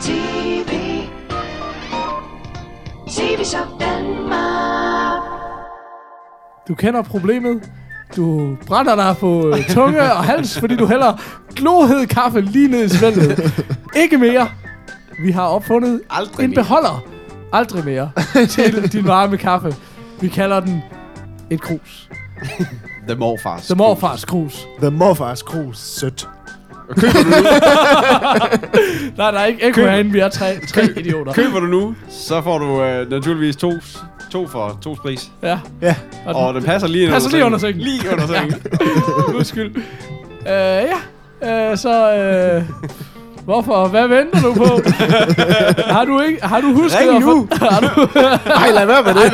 TV. TV-shop Danmark. Du kender problemet. Du brænder dig på tunge og hals, fordi du hælder glohed kaffe lige ned i svælget. Ikke mere. Vi har opfundet Aldrig en mere. beholder. Aldrig mere. Til din varme kaffe. Vi kalder den et krus. The morfars. The morfars krus. The Morfars Krus sødt. Nej, der er ikke ekko herinde. Vi er tre, tre idioter. Køber du nu, så får du øh, naturligvis to, to for to pris. Ja. Ja. Og, Og den passer lige Passer lige under sengen. Lige under sengen. Undskyld. Øh, ja. Øh, så... Øh, hvorfor? Hvad venter du på? har du ikke... Har du husket Ring at nu. For, har du, Ej, lad være med det.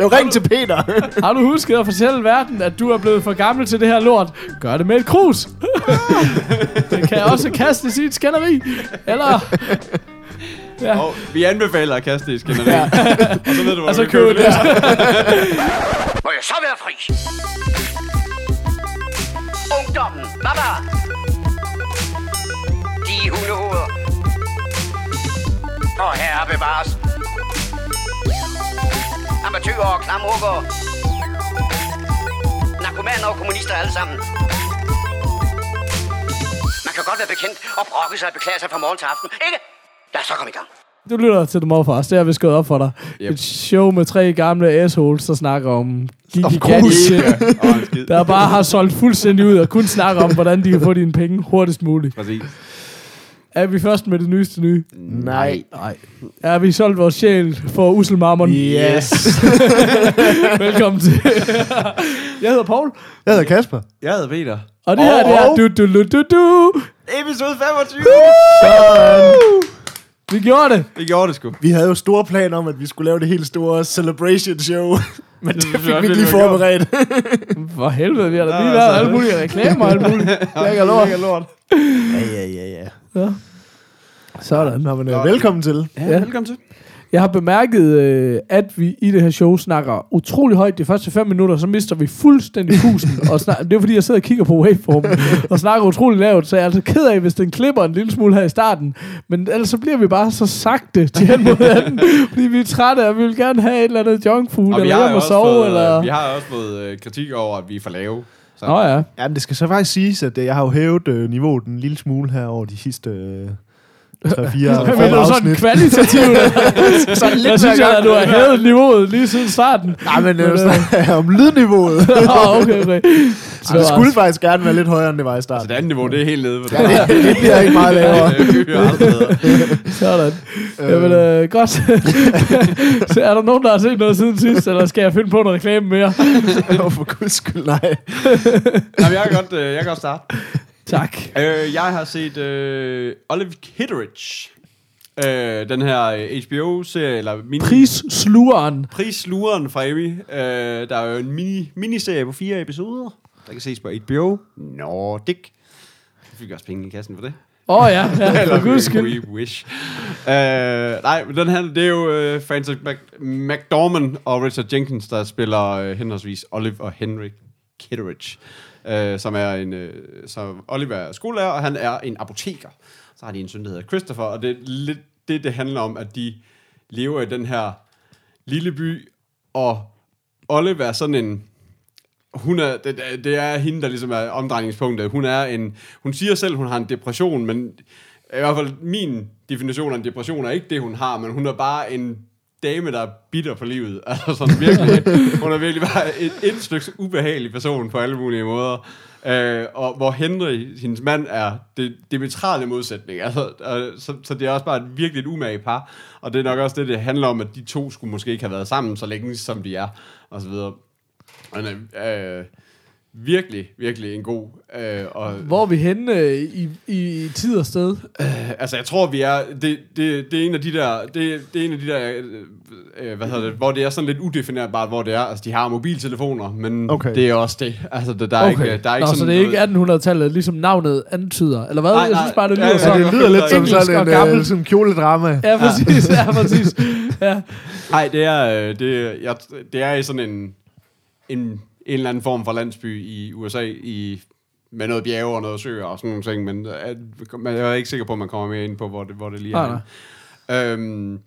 Jo, ring til Peter. har du husket at fortælle verden, at du er blevet for gammel til det her lort? Gør det med et krus. det kan også kastes i et skænderi. Eller... Ja. Og vi anbefaler at kaste det i skænderi. Ja. og så ved du, hvor Og så du kan købe det. Må jeg så være fri? Ungdommen, baba! De hundehoveder. Og herre bevares. Amatører og klamrukker. Narkomaner og kommunister alle sammen. Man kan godt være bekendt og brokke sig og beklage sig fra morgen til aften, ikke? Lad os så komme i gang. Du lytter til The Morfars. Det har vi skåret op for dig. Yep. Et show med tre gamle assholes, der snakker om skid. Der bare har solgt fuldstændig ud og kun snakker om, hvordan de kan få dine penge hurtigst muligt. Præcis. Er vi først med det nyeste nye? Nej. Nej. Er vi solgt vores sjæl for usel marmon? Yes. Velkommen til. jeg hedder Paul, Jeg hedder Kasper. Jeg hedder Peter. og det her det er du, du, du, du, du. Episode 25. Sådan. Vi gjorde det. Vi gjorde det sgu. Vi havde jo store planer om, at vi skulle lave det helt store celebration show. Men det synes fik vi ikke lige forberedt. For helvede, vi har da lige været så- alle mulige reklamer og alt muligt. Lækker lort. lort. Ja, ja, ja, ja. Sådan. Nå, men øh, velkommen til. Ja, Ja. velkommen til. Jeg har bemærket, øh, at vi i det her show snakker utrolig højt de første fem minutter, så mister vi fuldstændig pusen. og snak- det er fordi, jeg sidder og kigger på waveformen og snakker utrolig lavt, så jeg er altså ked af, hvis den klipper en lille smule her i starten. Men ellers så bliver vi bare så sagte til hen mod anden, fordi vi er trætte, og vi vil gerne have et eller andet junk food, Og vi eller har, hjem og også sove, fået, eller... vi har også fået øh, kritik over, at vi er for lave. Så. Nå ja. Ja, men det skal så faktisk siges, at øh, jeg har jo hævet øh, niveauet en lille smule her over de sidste øh, 3-4 Men det er sådan kvalitativt. sådan lidt jeg synes, jeg, at du har hævet niveauet lige siden starten. Nej, men Men, øh, øh, snakker om lydniveauet. Åh, okay, okay. Så det skulle faktisk gerne være lidt højere, end det var i Så starten. det andet niveau, det er helt nede. Ja, det, det bliver ikke meget lavere. det. Sådan. Jamen, øh, godt. så er der nogen, der har set noget siden sidst, eller skal jeg finde på noget reklame mere? Åh, for guds skyld, nej. Jamen, jeg, kan godt, øh, jeg kan godt starte. Tak. Øh, jeg har set øh, Olive Kitteridge. Øh, den her øh, HBO-serie, eller mini... Prisluren fra Amy. Øh, der er jo en mini, miniserie på fire episoder, der kan ses på HBO. Nordic. Jeg fik også penge i kassen for det. Åh oh, ja, ja for guds skyld. we wish. Uh, nej, men den her, det er jo uh, Francis Mac- McDormand og Richard Jenkins, der spiller uh, henholdsvis Olive og Henry Kitteridge øh, som er en, øh, som Oliver er skolelærer, og han er en apoteker. Så har de en søn, der hedder Christopher, og det er lidt det, det handler om, at de lever i den her lille by, og Oliver er sådan en, hun er, det, det er hende, der ligesom er omdrejningspunktet. Hun er en, hun siger selv, hun har en depression, men i hvert fald min definition af en depression er ikke det, hun har, men hun er bare en dame, der er bitter på livet. Altså sådan virkelig, hun er virkelig bare et, et stykke ubehagelig person på alle mulige måder. Øh, og hvor Henry, hendes mand, er det diametrale modsætning. Altså, øh, så, så det er også bare et virkelig et umage par. Og det er nok også det, det handler om, at de to skulle måske ikke have været sammen så længe, som de er, og så videre. Men, øh, øh, virkelig, virkelig en god. Øh, og, Hvor er vi henne øh, i, i, tid og sted? altså, jeg tror, vi er... Det, det, det er en af de der... Det, det er en af de der... Øh, øh, hvad hedder det? Hvor det er sådan lidt udefinerbart, hvor det er. Altså, de har mobiltelefoner, men Okay. det er også det. Altså, der, der er ikke, der er ikke Nå, sådan så det er ikke 1800-tallet, ligesom navnet antyder. Eller hvad? Nej, jeg nej. synes bare, det Ja, lyder ja, så. Ja, det lyder lidt som sådan en gammelt. øh, som kjoledrama. Ja, præcis. Ja, præcis. Ja. Nej, det er, øh, det, er- jeg, det er i sådan en, en, en eller anden form for landsby i USA i med noget bjerge og noget søer og sådan nogle ting, men, at, jeg er ikke sikker på, at man kommer mere ind på, hvor det, hvor det lige er. Henne. Øhm,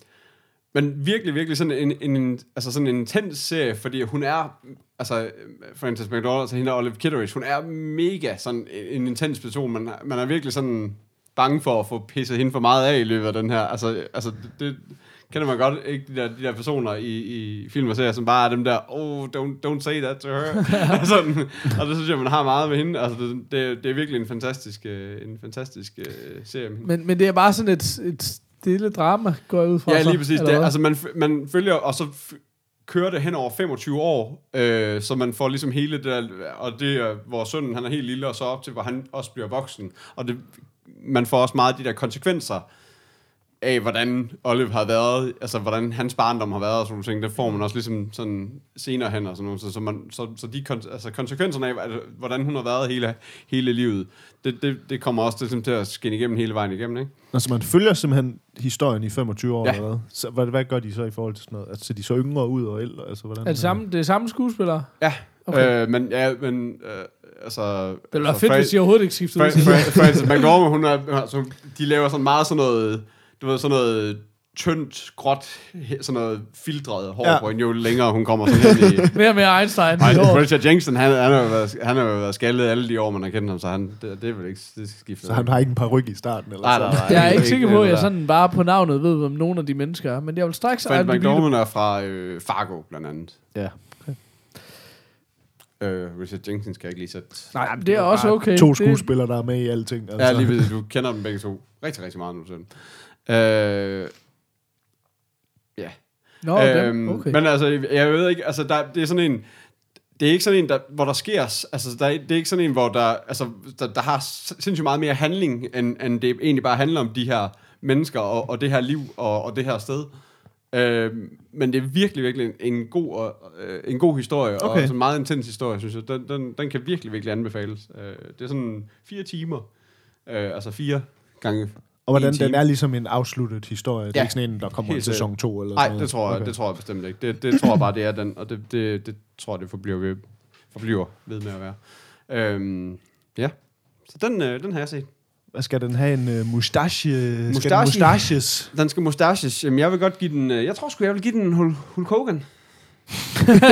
men virkelig, virkelig sådan en, en, en, altså sådan en intens serie, fordi hun er, altså Frances McDormand, altså hende og Olive Kitteridge, hun er mega sådan en, en intens person. Man, man er virkelig sådan bange for at få pisset hende for meget af i løbet af den her. Altså, altså det kender man godt, ikke? De der, de der personer i, i film og serier, som bare er dem der, oh, don't, don't say that to her. sådan, og det synes jeg, man har meget med hende. Altså, det, det, det er virkelig en fantastisk, øh, en fantastisk øh, serie. med hende. Men, men det er bare sådan et, et stille drama, går jeg ud fra. Ja, så, lige præcis. eller Det, hvad? altså, man, man følger, og så kører det hen over 25 år, øh, så man får ligesom hele det der, og det er, hvor sønnen, han er helt lille, og så op til, hvor han også bliver voksen. Og det, man får også meget af de der konsekvenser af, hvordan Olive har været, altså hvordan hans barndom har været og sådan nogle ting, det får man også ligesom sådan senere hen og sådan noget, så, så, man, så, så de kon, altså konsekvenserne af, altså, hvordan hun har været hele, hele livet, det, det, det kommer også til, til at skinne igennem hele vejen igennem, ikke? Altså, man følger simpelthen historien i 25 år, Ja. eller hvad? Så, hvad, hvad gør de så i forhold til sådan noget? Altså, ser de så yngre ud og ældre? Altså, hvordan, Er det samme, det er samme skuespillere? Ja, Okay. øh, men, ja, men øh, altså... Det ville altså, fedt, Fra- hvis de overhovedet ikke skiftede ud. Fra- Fra- Frances McDormand, hun er, altså, de laver sådan meget sådan noget, du ved, sådan noget tyndt, gråt, sådan noget filtret hår ja. På hende, jo længere hun kommer sådan hen i... Mere og mere Einstein. Ej, Jo. Richard Jenkson, han, han, har jo været, han har jo været skaldet alle de år, man har kendt ham, så han, det, det er vel ikke det skal skifte. Så han har ikke en par ryg i starten? Eller Nej, så. nej, nej. Jeg er ikke Ikke sikker på, at jeg sådan bare på navnet ved, hvem nogle af de mennesker er. Men jeg vil straks... Ej, McDormand er fra øh, Fargo, blandt andet. Ja. Øh, Richard Jenkins kan jeg ikke lige sætte. Nej, det er også okay. To Det- skuespillere, der er med i alting. Altså. Ja, lige ved, du kender dem begge to. Rigtig, rigtig meget, nu du Øh, ja. Nå, Øhm, okay. Men altså, jeg ved ikke, altså, der, det er sådan en, det er ikke sådan en, der, hvor der sker, altså, der, er- det er ikke sådan en, hvor der, altså, der, der har sindssygt meget mere handling, end, end det egentlig bare handler om de her mennesker, og, og det her liv, og, og det her sted. Øhm, men det er virkelig, virkelig en, en, god, og, øh, en god historie, okay. og en meget intens historie, synes jeg. Den, den, den kan virkelig, virkelig anbefales. Øh, det er sådan fire timer, øh, altså fire gange Og hvordan en den er ligesom en afsluttet historie. Det er Ja. ikke sådan en, der kommer i Helt sæson 2 eller Nej, sådan det tror jeg, Okay. det tror jeg bestemt ikke. Det, det tror jeg bare, det er den, og det, det, det tror jeg, det forbliver ved, forbliver ved med at være. Øhm, ja, så den, øh, den har jeg set. Hvad skal den have? En uh, mustache? Skal Mustache? den mustaches? Den skal mustaches. Jamen, jeg vil godt give den, øh, jeg tror sgu, jeg vil give den Hul- Hulk Hogan.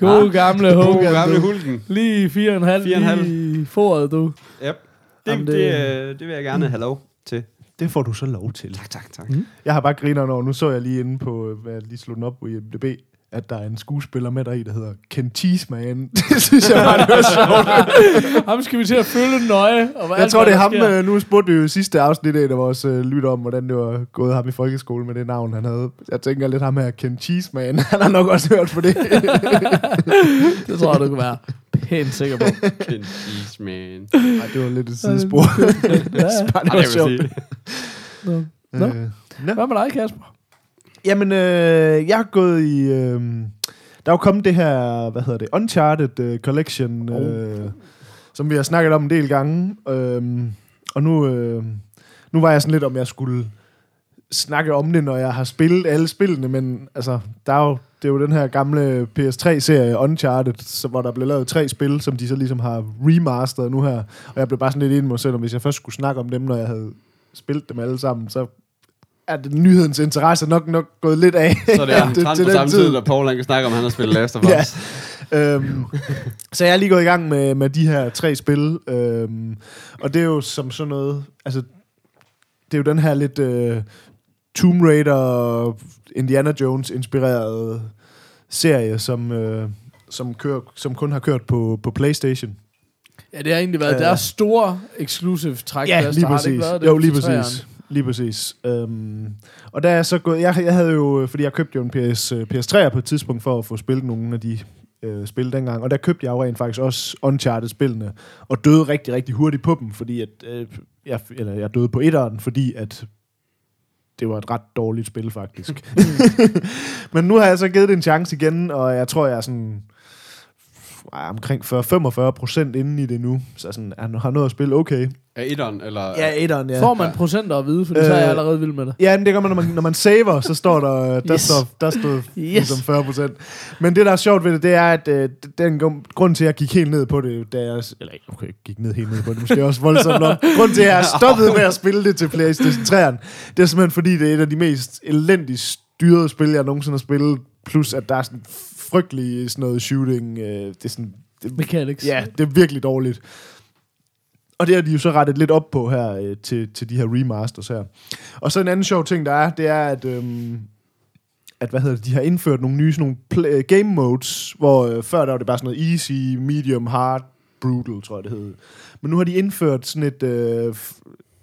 God gamle God Hogan. gamle du. Hulken. Lige fire og en halv. Fire og en halv. Lige i foret, du. Yep. Det, Jamen, det, det- det, øh, det vil jeg gerne have lov til. Det får du så lov til. Tak, tak, tak. Jeg har bare griner over, nu så jeg lige inde på, øh, hvad jeg lige slog den op på IMDb, at der er en skuespiller med der i, der hedder Ken Cheeseman. det synes jeg bare, det var sjovt. Ham skal vi til at følge nøje. Og Jeg alt, tror, det er ham, sker. øh, nu spurgte vi jo i sidste afsnit af, der vores øh, lytter om, hvordan det var gået ham i folkeskole med det navn, han havde. Jeg tænker lidt ham her, Ken Cheeseman. Han har nok også hørt på det. Det tror jeg, du kan være pænt sikker på. Ken Cheese, man. Nej, det var lidt et sidespor. ja. Bare, det Ej, var sjovt. sige. Nå. Nå. Øh, nå. Hvad med dig, Kasper? Jamen, øh, jeg har gået i... Øh, der er jo kommet det her, hvad hedder det, Uncharted øh, Collection, øh, som vi har snakket om en del gange. Øh, og nu, øh, nu var jeg sådan lidt, om jeg skulle snakke om det, når jeg har spillet alle spillene, men altså, der er jo, det er jo den her gamle PS3-serie Uncharted, så, hvor der blev lavet tre spil, som de så ligesom har remasteret nu her. Og jeg blev bare sådan lidt enig med mig selv, om hvis jeg først skulle snakke om dem, når jeg havde spillet dem alle sammen, så er det nyhedens interesse nok nok gået lidt af. Så er det omtrent på samme tid, når Paul han kan snakke om, han har spillet Last of Us. Ja. øhm, så jeg er lige gået i gang med, med de her tre spil. Øhm, og det er jo som sådan noget... Altså, det er jo den her lidt uh, Tomb Raider, Indiana Jones inspirerede serie, som, uh, som, kører, som kun har kørt på, på Playstation. Ja, det har egentlig været Øh. deres store exclusive trækplads. Ja, lige der har det præcis. været det Jo, lige præcis. Lige præcis. Øhm, og der er så gået, jeg, jeg havde jo, fordi jeg købte jo en PS, øh, PS3'er på et tidspunkt for at få spillet nogle af de øh, spil dengang, og der købte jeg jo rent faktisk også Uncharted-spillene, og døde rigtig, rigtig hurtigt på dem, fordi at, øh, jeg, eller jeg døde på etteren, fordi at det var et ret dårligt spil, faktisk. Men nu har jeg så givet det en chance igen, og jeg tror, jeg er sådan ej, omkring 40-45 procent inde i det nu. Så sådan, han har noget at spille okay. Er etteren, eller... Ja, etteren, ja. Får man procenter at vide, for så er jeg Øh, allerede vild med det. Ja, men det gør man, når man, når man saver, så står der, der, Yes. står, der står Yes. ligesom 40 procent. Men det, der er sjovt ved det, det er, at øh, den grund- til, at jeg gik helt ned på det, da jeg, eller okay, jeg gik ned helt ned på det, måske også voldsomt nok. Grund til, at jeg stoppede med at spille det til PlayStation 3'eren, det er simpelthen, fordi det er et af de mest elendigt styrede spil, jeg nogensinde har spillet. Plus, at der er sådan frygtelig sådan noget shooting. Øh, det er sådan, det, Mechanics. Ja, det er virkelig dårligt. Og det har de jo så rettet lidt op på her øh, til, til de her remasters her. Og så en anden sjov ting, der er, det er, at, øhm, at hvad hedder det, de har indført nogle nye sådan nogle play, øh, game modes, hvor øh, før der var det bare sådan noget easy, medium, hard, brutal, tror jeg det hed. Men nu har de indført sådan et, øh,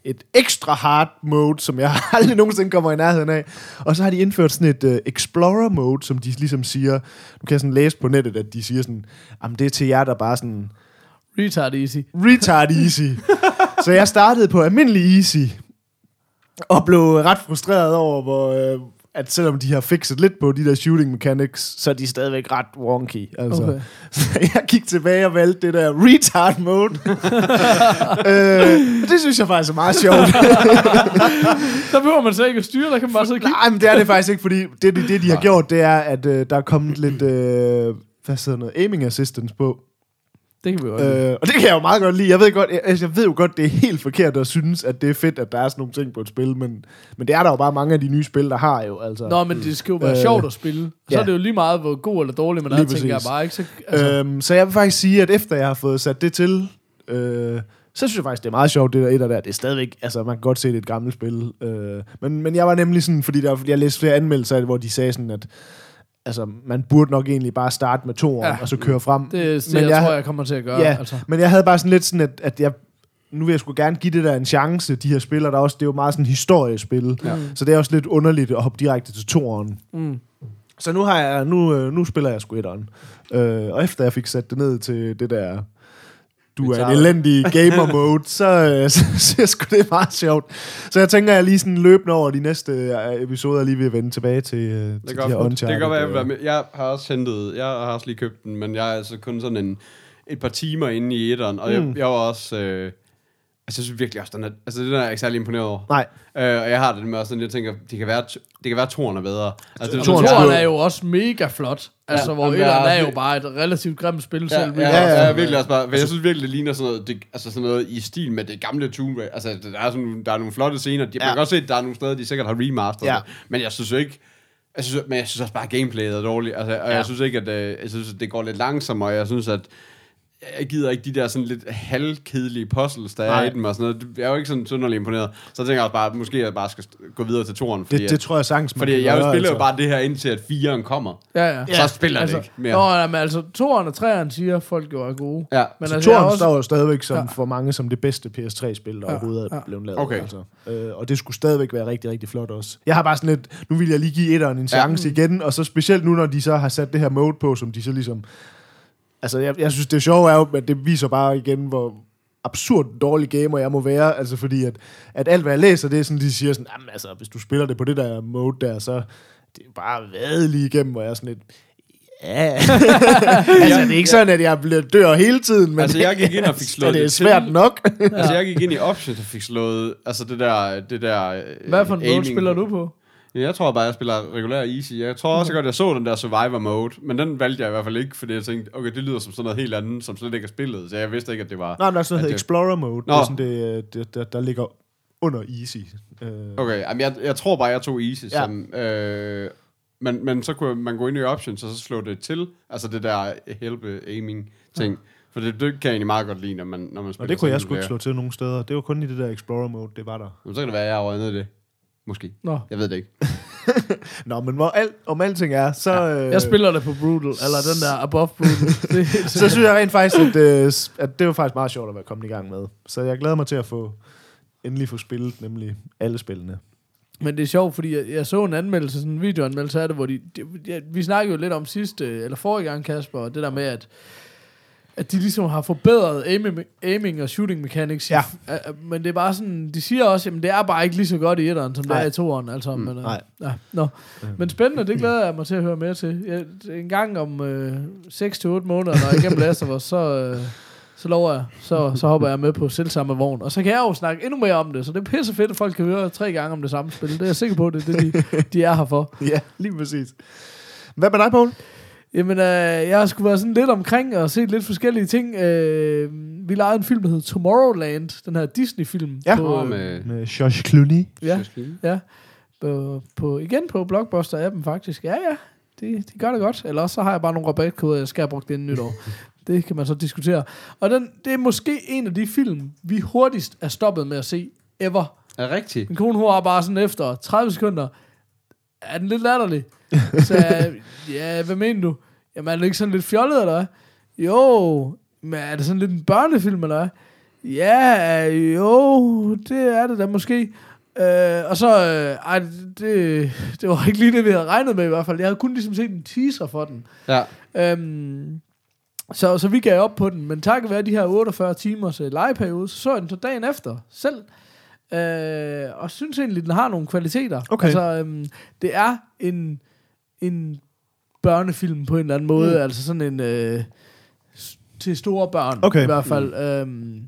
et ekstra hard mode, som jeg aldrig nogensinde kommer i nærheden af. Og så har de indført sådan et øh, explorer mode, som de ligesom siger, du kan sådan læse på nettet, at de siger sådan, jamen det er til jer, der bare sådan, Retard easy. retard easy. så jeg startede på almindelig easy, og blev ret frustreret over, hvor, øh, at selvom de har fikset lidt på de der shooting mechanics, så er de stadigvæk ret wonky. Altså. Okay. Så jeg gik tilbage og valgte det der retard mode. øh, det synes jeg faktisk er meget sjovt. Der behøver man så ikke at styre, der kan man bare sidde og kigge. Nej, men det er det faktisk ikke, fordi det, det, det de har gjort, det er, at øh, der er kommet lidt, øh, hvad hedder noget, aiming assistance på. Det kan vi godt lide. Øh, og det kan jeg jo meget godt lide. Jeg ved, godt, jeg, altså, jeg ved jo godt, det er helt forkert at synes, at det er fedt, at der er sådan nogle ting på et spil, men, men det er der jo bare mange af de nye spil, der har jo. Altså. Nå, men det skal jo være Øh, sjovt at spille. Så ja. er det jo lige meget, hvor god eller dårlig man er, Lige tænker jeg præcis. bare. Ikke? Så, altså. Øhm, så jeg vil faktisk sige, at efter jeg har fået sat det til, øh, så synes jeg faktisk, det er meget sjovt, det der etter der. Det er stadigvæk, altså man kan godt se, det er et gammelt spil. Øh, men, men jeg var nemlig sådan, fordi der, jeg læste flere anmeldelser, hvor de sagde sådan, at altså, man burde nok egentlig bare starte med to år, Ja. og så køre frem. det er det, men jeg, jeg- tror, jeg kommer til at gøre. Ja, Altså. men jeg havde bare sådan lidt sådan, at, at jeg, nu vil jeg sgu gerne give det der en chance, de her spillere, der er også, det er jo meget sådan historiespil, Ja. så det er også lidt underligt at hoppe direkte til toeren. Mm. Så nu, har jeg, nu, øh, nu spiller jeg sgu etteren. Øh, og efter jeg fik sat det ned til det der, du er en elendig gamer mode, så, øh, så synes sgu, det er meget sjovt. Så jeg tænker, at jeg lige sådan løbende over de næste øh, episoder lige vil vende tilbage til, øh, til Det de kan, her det kan godt være, jeg, vil være med. jeg har også hentet, jeg har også lige købt den, men jeg er altså kun sådan en, et par timer inde i etteren, og mm. jeg, jeg var også, øh, altså jeg synes virkelig også, den er, altså den er jeg ikke særlig imponeret over. Nej, Øh, og jeg har det med også sådan, jeg tænker, det kan være, det kan være toren er bedre. Altså, det, er Toren sgu- er jo også mega flot. Altså, Ja, hvor etteren er er jo bare et relativt grimt spil Ja, selv. ja, ja, ja, ja, virkelig også bare, for jeg synes virkelig, det ligner sådan noget, det, altså sådan noget i stil med det gamle Tomb Raider. Altså, der er, sådan, der er nogle flotte scener. De, ja. Man kan godt se, at der er nogle steder, de sikkert har remasteret Ja. det. Men jeg synes jo ikke, jeg synes, men jeg synes også bare, at gameplayet er dårligt. Altså, og Ja. jeg synes ikke, at, øh, jeg synes, at det går lidt langsommere, og jeg synes, at jeg gider ikke de der sådan lidt halvkedelige puzzles, der er Nej. i dem og sådan noget. Jeg er jo ikke sådan synderligt imponeret. Så jeg tænker jeg også bare, at måske jeg bare skal gå videre til toren. Fordi, det, det tror jeg sagtens, man fordi jeg spiller jo altså. bare det her indtil, at firen kommer. Ja, ja. Så spiller jeg altså, det ikke mere. Nå, ja, men altså, toeren og treeren siger, at folk jo er gode. Ja. Men Så altså, jeg er Toren også, står jo stadigvæk som Ja. ja. for mange som det bedste PS3-spil, der Ja, ja. overhovedet er ja. blevet lavet. Okay. Altså. Øh, og det skulle stadigvæk være rigtig, rigtig flot også. Jeg har bare sådan lidt, nu vil jeg lige give etteren en chance ja. igen, og så specielt nu, når de så har sat det her mode på, som de så ligesom... Altså, jeg, jeg synes, det sjove er jo, at det viser bare igen, hvor absurd dårlig gamer jeg må være, altså fordi at, at alt hvad jeg læser, det er sådan, de siger sådan, jamen altså, hvis du spiller det på det der mode der, så det er bare været lige igennem, hvor jeg er sådan lidt, ja, altså det er ikke sådan, at jeg bliver dør hele tiden, men Altså, jeg gik ind og fik slået det er svært til. nok. Altså, jeg gik ind i options og fik slået, altså det der, det der... øh, hvad for en mode aiming. spiller du på? Ja, Jeg tror bare, jeg spiller regulær easy. Jeg tror også godt, jeg så den der survivor mode, men den valgte jeg i hvert fald ikke, fordi jeg tænkte, okay, det lyder som sådan noget helt andet, som slet ikke er spillet, så jeg vidste ikke, at det var... Nej, men der er sådan noget det- Explorer mode. Nå. Det er sådan, det, det, der, der ligger under easy. Øh, Okay, jamen jeg, jeg tror bare, jeg tog easy Ja. som... Øh, men, men så kunne man gå ind i options, og så slå det til, altså det der help aiming ting. For det, det kan jeg egentlig meget godt lide, når man, når man spiller og det kunne jeg sgu ikke slå til nogen steder. Det var kun i det der Explorer mode, det var der. Men så kan det være, at jeg har det. Måske. Nå, Jeg ved det ikke. Nå, men hvor alt, om alting er, så... Ja. Øh, jeg spiller det på Brutal, eller den der Above Brutal. Det Så synes jeg rent faktisk, at, øh, at det var faktisk meget sjovt at være kommet i gang med. Så jeg glæder mig til at få endelig få spillet nemlig alle spillene. Men det er sjovt, fordi jeg, jeg så en anmeldelse, sådan en videoanmeldelse af det, hvor de, de ja, vi snakkede jo lidt om sidste, eller forrige gang, Kasper, og det der med, at at de ligesom har forbedret aiming, aiming og shooting mechanics. Ja. men det er bare sådan, de siger også, at det er bare ikke lige så godt i etteren, som det er i toeren. Altså, men, øh, nej. Ja, nå. Men spændende, det glæder jeg mig til at høre mere til. Jeg, en gang om øh, 6-8 måneder, når jeg igennem Last of Us, så, øh, så lover jeg, så, så hopper jeg med på selv samme vogn. Og så kan jeg jo snakke endnu mere om det, så det er pisse fedt, at folk kan høre tre gange om det samme spil. Det er jeg sikker på, det er det, de, de er her for. Ja, lige præcis. Hvad med dig, Poul? Jamen, øh, jeg har sgu været sådan lidt omkring og set lidt forskellige ting. Øh, vi lavede en film, der hed Tomorrowland, den her Disney-film. Ja. på, øh, med... Med Josh Clooney. ja, ja på, på, igen på Blockbuster-appen faktisk. Ja, ja, de, de gør det godt. Eller også så har jeg bare nogle rabatkoder, jeg skal have brugt inden nytår. det kan man så diskutere. Og den, det er måske en af de film, vi hurtigst er stoppet med at se ever. Er det rigtigt? Min kone, hun var bare sådan efter 30 sekunder, er den lidt latterlig? Så jeg, ja, hvad mener du? Jamen, er det ikke sådan lidt fjollet, eller hvad? Jo, men er det sådan lidt en børnefilm, eller hvad? Ja, jo, det er det da måske. Øh, og så, øh, ej, det, det var ikke lige det, vi havde regnet med i hvert fald. Jeg havde kun ligesom set en teaser for den. Ja. Øhm, så, så vi gav op på den, men takket være de her 48 timers øh, legeperiode, så så jeg den så dagen efter selv. Øh, og synes egentlig, den har nogle kvaliteter. Okay. Altså, øhm, det er en, en børnefilm på en eller anden måde, mm. altså sådan en øh, til store børn Okay. i hvert fald. Mm. Øhm,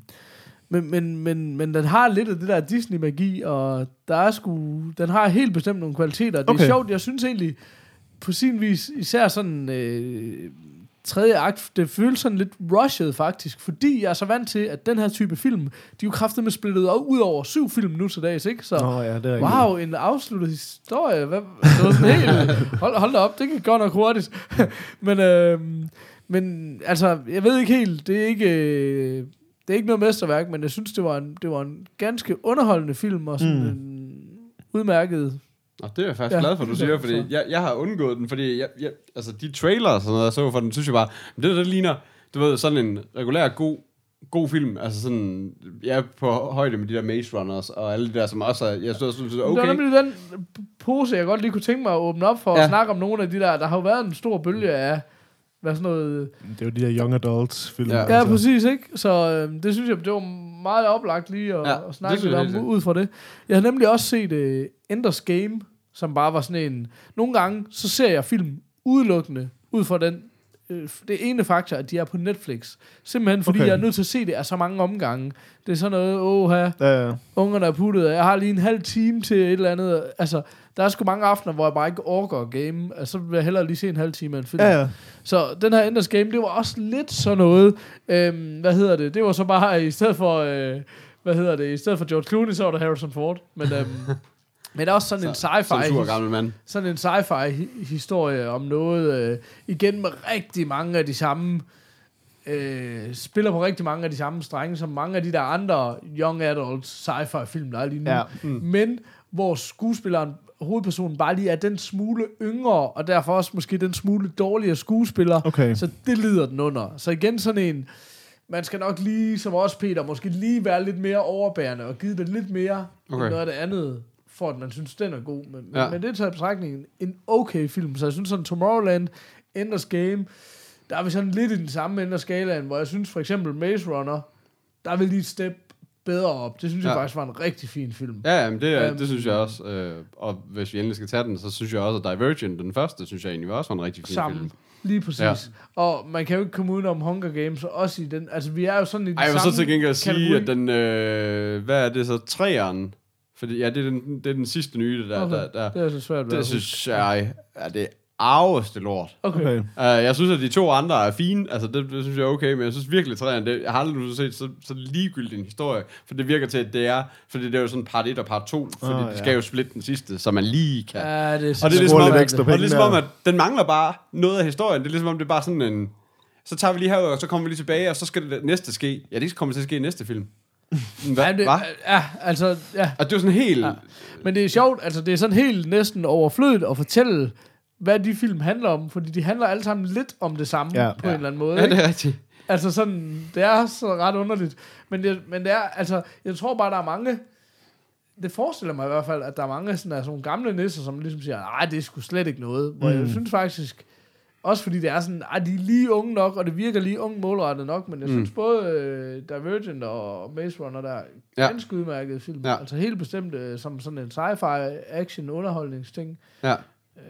men, men, men, men den har lidt af det der Disney-magi, og der er sgu, den har helt bestemt nogle kvaliteter. Det er sjovt, jeg synes egentlig, på sin vis, især sådan øh, tredje akt, det føles sådan lidt rushed faktisk, fordi jeg er så vant til, at den her type film, de er jo kraftet med splittet ud over syv film nu til dags, ikke? Så, Nå ja, det er Wow, en afsluttet historie. Hvad, det var sådan helt, hold, hold da op, det gik godt nok hurtigt. men, øh, men altså, jeg ved ikke helt, det er ikke, øh, det er ikke noget mesterværk, men jeg synes, det var en, det var en ganske underholdende film, og sådan mm. en udmærket. Og det er jeg faktisk Ja, glad for, du siger, er fordi jeg, jeg har undgået den, fordi jeg, jeg, altså de trailers og sådan noget, jeg så for den, synes jeg bare, men det der ligner, du ved, sådan en regulær god, god film, altså sådan, jeg er på højde med de der Maze Runners, og alle de der, som også er, jeg synes, synes Okay. Det var okay, nemlig den pose, jeg godt lige kunne tænke mig at åbne op for ja. At snakke om nogle af de der. Der har jo været en stor bølge af, hvad sådan noget... Det er jo de der young adults film. Ja. Ja, præcis, ikke? Så øh, det synes jeg, det var meget oplagt lige at, Ja, at snakke lidt om ud fra det. Jeg har nemlig også set uh, Enders Game, som bare var sådan en... Nogle gange, så ser jeg film udelukkende ud fra den øh, det ene faktor, at de er på Netflix. Simpelthen fordi Okay. jeg er nødt til at se det af så mange omgange. Det er sådan noget, åh Ja, ja. ungerne er puttet, jeg har lige en halv time til et eller andet. Altså, der er sgu mange aftener, hvor jeg bare ikke orker at game. Altså, så vil jeg hellere lige se en halv time af en film. ja, ja. Så den her Enders Game, det var også lidt sådan noget, øhm, hvad hedder det, det var så bare i stedet for, øh, hvad hedder det, i stedet for George Clooney, så var der Harrison Ford, men, øhm, men også sådan en som sur sci-fi, gammel mand. sådan en sci-fi hi- historie om noget, øh, igen med rigtig mange af de samme, øh, spiller på rigtig mange af de samme strenge, som mange af de der andre young adult sci-fi film, der er lige nu. Ja. Mm. Men hvor skuespilleren, hovedpersonen, bare lige er den smule yngre, og derfor også måske den smule dårligere skuespiller. Okay. Så det lider den under. Så igen sådan en, man skal nok lige, som også Peter, måske lige være lidt mere overbærende, og give det lidt mere okay. End noget af det andet, for at man synes, den er god. Men, ja. Men, det er taget i betragtning en okay film. Så jeg synes sådan Tomorrowland, Enders Game, der er vi sådan lidt i den samme ende af skalaen, hvor jeg synes for eksempel Maze Runner, der er vi lige et step bedre op. Det synes ja. jeg Ja. faktisk var en rigtig fin film. Ja, jamen, det, Øhm. det synes jeg også. Øh, og hvis vi endelig skal tage den, så synes jeg også, at Divergent, den første, synes jeg egentlig også var en rigtig fin Sammen. film. Lige præcis. Ja. Og man kan jo ikke komme uden om Hunger Games, og også i den, altså vi er jo sådan i den Ej, jeg vil så til gengæld sige, at den, øh, hvad er det så, træeren? Fordi, ja, det er den, det er den sidste nye, der, Okay. der, der, Det er så svært det at synes jeg er det arveste lort. Okay. Okay. Uh, jeg synes, at de to andre er fine, altså det, det synes jeg er okay, men jeg synes virkelig, træerne, det, jeg har aldrig set så, så ligegyldig en historie, for det virker til, at det er, fordi det er jo sådan part 1 og part 2, fordi oh, ja. de skal jo splitte den sidste, så man lige kan. Ja, det er Og det er ligesom om, lidt at, og det er ligesom om, at den mangler bare noget af historien. Det er ligesom om, det er bare sådan en... Så tager vi lige herud, og så kommer vi lige tilbage, og så skal det næste ske. Ja, det kommer til at ske i næste film. Hvad? Ja, det, Hva? ja, altså, ja. Og det er jo sådan helt... Ja. Ja. Men det er sjovt, altså det er sådan helt næsten overflødigt at fortælle, hvad de film handler om, fordi de handler alle sammen lidt om det samme Ja. på Ja. en eller anden måde. ja, det er rigtigt. Altså sådan, det er så ret underligt. Men det, men det er, altså, jeg tror bare, der er mange, det forestiller mig i hvert fald, at der er mange sådan, altså, nogle gamle nisser, som ligesom siger, nej, det er sgu slet ikke noget. Hvor mm. jeg synes faktisk, også fordi det er sådan, ah, de er lige unge nok, og det virker lige ung målrettet nok, men jeg synes både øh, Divergent og Maze Runner der er Ja. ganske udmærkede film. Ja. Altså helt bestemt øh, som sådan en sci-fi action underholdningsting. Ja.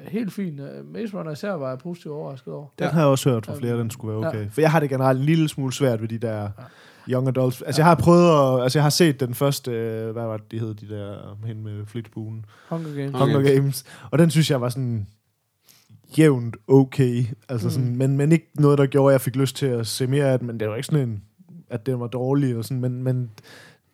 Øh, helt fint. Øh, Maze Runner især var jeg positivt overrasket over. Den Ja. har jeg også hørt fra flere, den skulle være okay. For jeg har det generelt en lille smule svært ved de der young adults. Altså, jeg har prøvet at... Altså, jeg har set den første... øh, Hvad var det, de hed, de der hen med flitbuen? Hunger Games. Hunger Hunger Games. Og den synes jeg var sådan jævnt okay. Altså sådan, Mm. men, men ikke noget, der gjorde, at jeg fik lyst til at se mere af den. Men det var ikke sådan en, at den var dårlig. Og sådan, men, men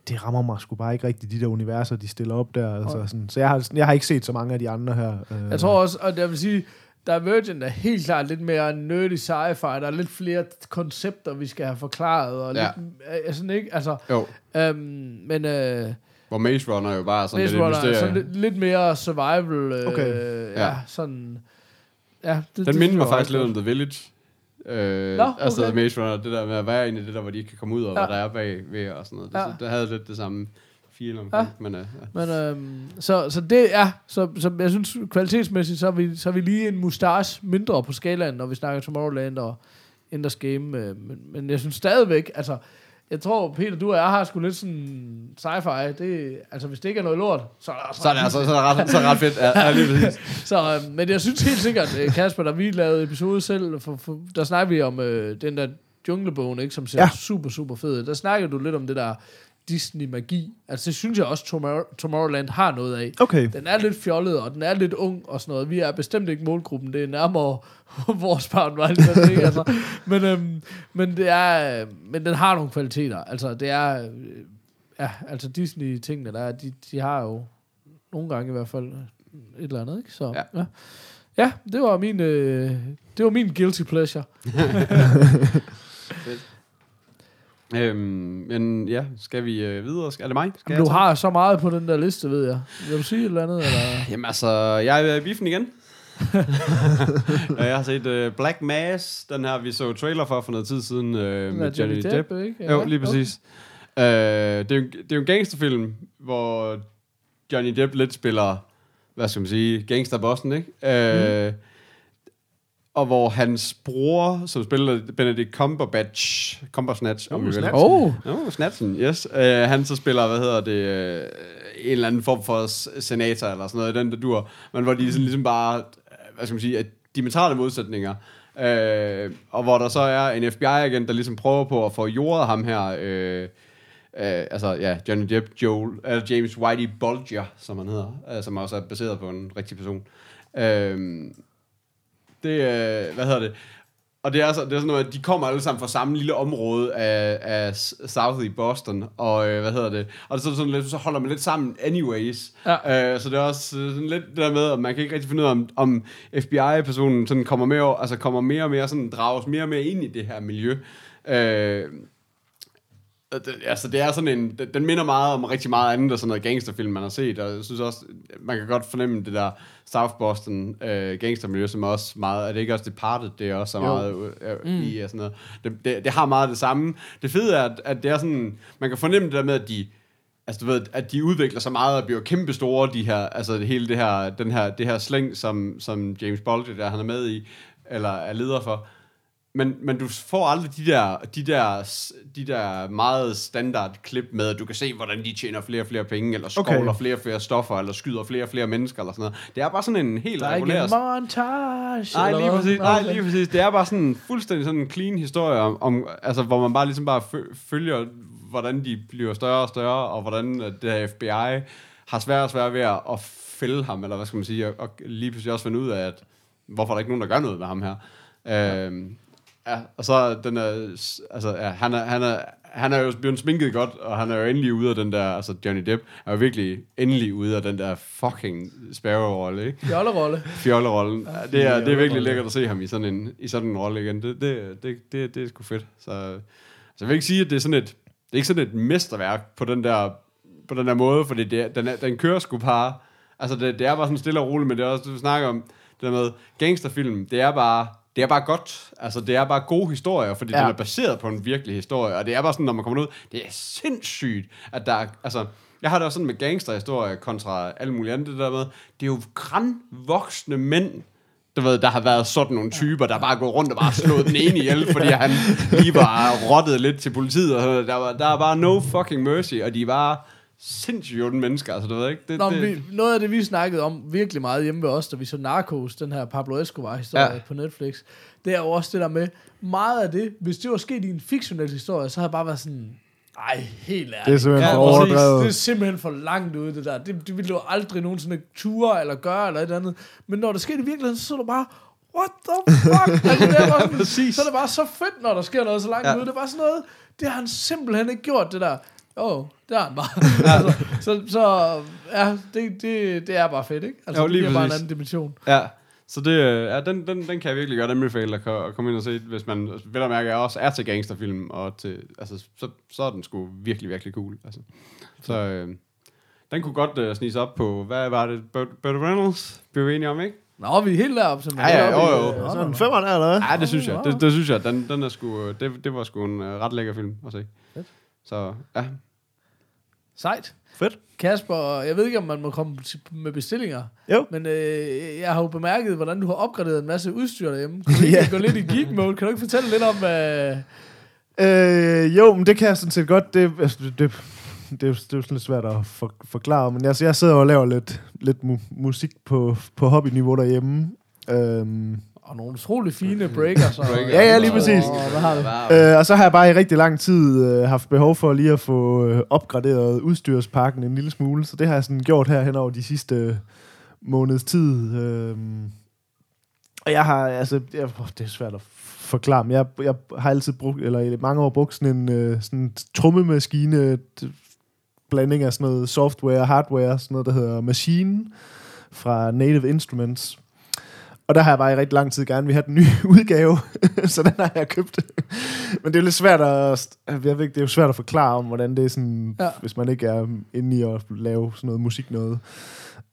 det rammer mig sgu bare ikke rigtigt, de der universer, de stiller op der. Altså, Nej. sådan. Så jeg har, jeg har ikke set så mange af de andre her. øh. Jeg tror også, og jeg vil sige, Divergent er helt klart lidt mere nerdy sci-fi. Der er lidt flere koncepter, vi skal have forklaret. Og Ja. lidt, øh, sådan ikke, altså, Jo. øhm, men øh, Hvor Maze Runner jo bare sådan Maze lidt Runner er sådan lidt, lidt mere survival. Øh, Okay. ja. Ja. sådan... Ja, det, Den det minder mig faktisk lidt om The Village. Øh, Nå, Altså okay. Maze Runner, det der med at være inde i det der, hvor de ikke kan komme ud, og Ja. ja. hvad der er bag ved og sådan noget. Det, Ja. ja. det havde lidt det samme feel omkring. Ja. Ja. Men, uh, ja. Men øhm, så, så det er, så, så jeg synes kvalitetsmæssigt, så er, vi, så er vi lige en mustache mindre på skalaen, når vi snakker Tomorrowland og Enders Game. Øh, men, men jeg synes stadigvæk, altså, jeg tror, Peter, du og jeg har sgu lidt sådan sci-fi. Det, altså, hvis det ikke er noget lort, så er det Så er det altså så er det ret, så er det ret fedt. Ja, ja, lige præcis. Så, øh, men jeg synes helt sikkert, øh, Kasper, da vi lavede episode selv, for, for, der snakker vi om øh, den der junglebogen, ikke, som ser ja. Super, super fed. ud. Der snakker du lidt om det der Disney-magi. Altså, det synes jeg også, Tomorrow- Tomorrowland har noget af. Okay. Den er lidt fjollet, og den er lidt ung og sådan noget. Vi er bestemt ikke målgruppen. Det er nærmere vores barn, var det, ikke? Altså, men, øhm, men, det er, øh, men den har nogle kvaliteter. Altså, det er... Øh, ja, altså Disney-tingene, der er, de, de har jo nogle gange i hvert fald et eller andet, ikke? Så, ja. Ja. ja. ja det var min, øh, det var min guilty pleasure. øhm, men ja, skal vi øh, videre? Skal, er det mig? Skal Du jeg tage? har så meget på den der liste, ved jeg. Vil du sige et eller andet? Eller? Jamen altså, jeg er i biffen igen. Jeg har set uh, Black Mass, den her, vi så trailer for for noget tid siden uh, med Johnny Depp. Depp. ikke? Jo, lige præcis. Uh, det, er jo, det er jo en gangsterfilm, hvor Johnny Depp lidt spiller, hvad skal man sige, gangsterbossen, ikke? Uh, Og hvor hans bror, som spiller Benedict Cumberbatch, Cumbersnatch, om Oh, vi vil. Snatch. Oh, oh, Snatchen, yes. Uh, han så spiller, hvad hedder det, uh, en eller anden form for senator eller sådan noget, den der dur. Men hvor de sådan ligesom bare, øh, hvad skal man sige, er diametrale modsætninger. Uh, og hvor der så er en FBI-agent, der ligesom prøver på at få jordet ham her, uh, Uh, altså, ja, Johnny Depp, Joel, uh, James Whitey Bulger, som han hedder, uh, som også er baseret på en rigtig person. Uh, det, uh, hvad hedder det? Og det er, så, det er sådan noget, at de kommer alle sammen fra samme lille område af, af South i Boston, og øh, hvad hedder det? Og det er sådan lidt, så holder man lidt sammen anyways. Ja. Øh, så det er også øh, sådan lidt det der med, at man kan ikke rigtig finde ud af, om, om FBI-personen sådan kommer mere, altså kommer mere og mere sådan, drages mere og mere ind i det her miljø. Øh, altså, det er sådan en, den, minder meget om rigtig meget andet, og sådan noget gangsterfilm, man har set, og jeg synes også, man kan godt fornemme det der South Boston øh, gangstermiljø, som også meget, er det ikke også Departed, det er også så meget øh, mm. i, og sådan noget. Det, det, det, har meget det samme. Det fede er, at, at det er sådan, man kan fornemme det der med, at de, altså du ved, at de udvikler sig meget og bliver kæmpe store, de her, altså hele det her, den her, det her slæng, som, som James Bulger, der han er med i, eller er leder for, men, men du får aldrig de der, de, der, de der meget standard klip med, at du kan se, hvordan de tjener flere og flere penge, eller skovler Okay. flere og flere stoffer, eller skyder flere og flere mennesker, eller sådan noget. Det er bare sådan en helt der er ikke regulær... en montage. Nej, lige præcis, nej, lige præcis. Det er bare sådan en fuldstændig sådan en clean historie, om, om, altså, hvor man bare ligesom bare fø- følger, hvordan de bliver større og større, og hvordan at det her FBI har svært og svært ved at, at fælde ham, eller hvad skal man sige, og, og lige pludselig også finde ud af, at hvorfor er der ikke nogen, der gør noget med ham her. Ja. Øhm, ja, og så den er, altså, ja, han er, han er, han er jo blevet sminket godt, og han er jo endelig ude af den der, altså Johnny Depp er jo virkelig endelig ude af den der fucking Sparrow-rolle, ikke? Fjollerolle. fjollerollen. Ja, det, er, det er virkelig lækkert at se ham i sådan en, i sådan en rolle igen. Det, det, det, det, det er sgu fedt. Så, så jeg vil ikke sige, at det er sådan et, det er ikke sådan et mesterværk på den der, på den der måde, fordi det, den, den kører sgu bare, altså det, det er bare sådan stille og roligt, men det er også, du snakker om, det der med gangsterfilm, det er bare, det er bare godt. Altså, det er bare gode historier, fordi ja. Den er baseret på en virkelig historie. Og det er bare sådan, når man kommer ud, det er sindssygt, at der er, altså, jeg har det også sådan med gangsterhistorier kontra alle mulige andre, det der med, det er jo grænvoksne mænd, du ved, der har været sådan nogle typer, der bare går rundt og bare slået den ene ihjel, fordi han lige var rottet lidt til politiet. Og der, var, der er bare no fucking mercy, og de var sindssygt onde mennesker, altså du ved ikke. Det, Nå, det, vi, noget af det, vi snakkede om virkelig meget hjemme ved os, da vi så Narcos, den her Pablo Escobar-historie Ja. på Netflix, det er jo også det der med, meget af det, hvis det var sket i en fiktionel historie, så havde jeg bare været sådan, ej, helt ærligt. Det er simpelthen Ja, for præcis. overdrevet. Det er simpelthen for langt ude, det der. Det, det ville du aldrig nogensinde ture eller gøre, eller et andet. Men når det sker i virkeligheden, så er du bare, what the fuck? altså, det er bare sådan, så er det bare så fedt, når der sker noget så langt Ja. ja. ude. Det er bare sådan noget, det har han simpelthen ikke gjort, det der. Åh, oh, det har han bare. altså, så, så ja, det, det, det er bare fedt, ikke? Altså, Jo, det lige bliver bare en anden dimension. Ja, så det, øh, ja, den, den, den kan jeg virkelig godt anbefale at, at komme ind og se, hvis man vel at mærke også er til gangsterfilm, og til, altså, så, så er den sgu virkelig, virkelig cool. Altså. Så øh, den kunne godt øh, snige sig op på, hvad var det, Burt, Burt Reynolds, blev vi enige om, ikke? Nå, vi er helt deroppe, som Ja, ja, jo, jo. Sådan en femmer der, eller hvad? Ja, det synes jeg. Det, det synes jeg. Den, den er sgu, øh, det, det var sgu en øh, ret lækker film at se. Fedt. Så ja, Sejt. Fedt. Kasper, jeg ved ikke, om man må komme med bestillinger, Jo. men øh, jeg har jo bemærket, hvordan du har opgraderet en masse udstyr derhjemme. Kan du ikke Ja. gå lidt i geek mode? Kan du ikke fortælle lidt om, hvad... Øh, jo, men det kan jeg sådan set godt. Det, altså, det, det, det, er, jo, det er jo sådan lidt svært at for, forklare, men altså, jeg sidder og laver lidt, lidt mu- musik på, på hobbyniveau derhjemme. Øhm, Og nogle utrolig fine breakers. Og, Breakers. Ja, ja, lige præcis. Og, hvad har du? wow. øh, og så har jeg bare i rigtig lang tid øh, haft behov for lige at få øh, opgraderet udstyrspakken en lille smule, så det har jeg sådan gjort her hen over de sidste øh, måneds tid. Øh, og jeg har, altså, jeg, åh, det er svært at forklare, men jeg, jeg har altid brugt, eller i mange år brugt sådan en øh, sådan d- blanding af sådan noget software og hardware, sådan noget, der hedder Machine fra Native Instruments. Og der har jeg bare i rigtig lang tid gerne vil have den nye udgave, så den har jeg købt. Men det er jo lidt svært at, jeg ved ikke, det er jo svært at forklare om, hvordan det er sådan, ja. Hvis man ikke er inde i at lave sådan noget musik noget.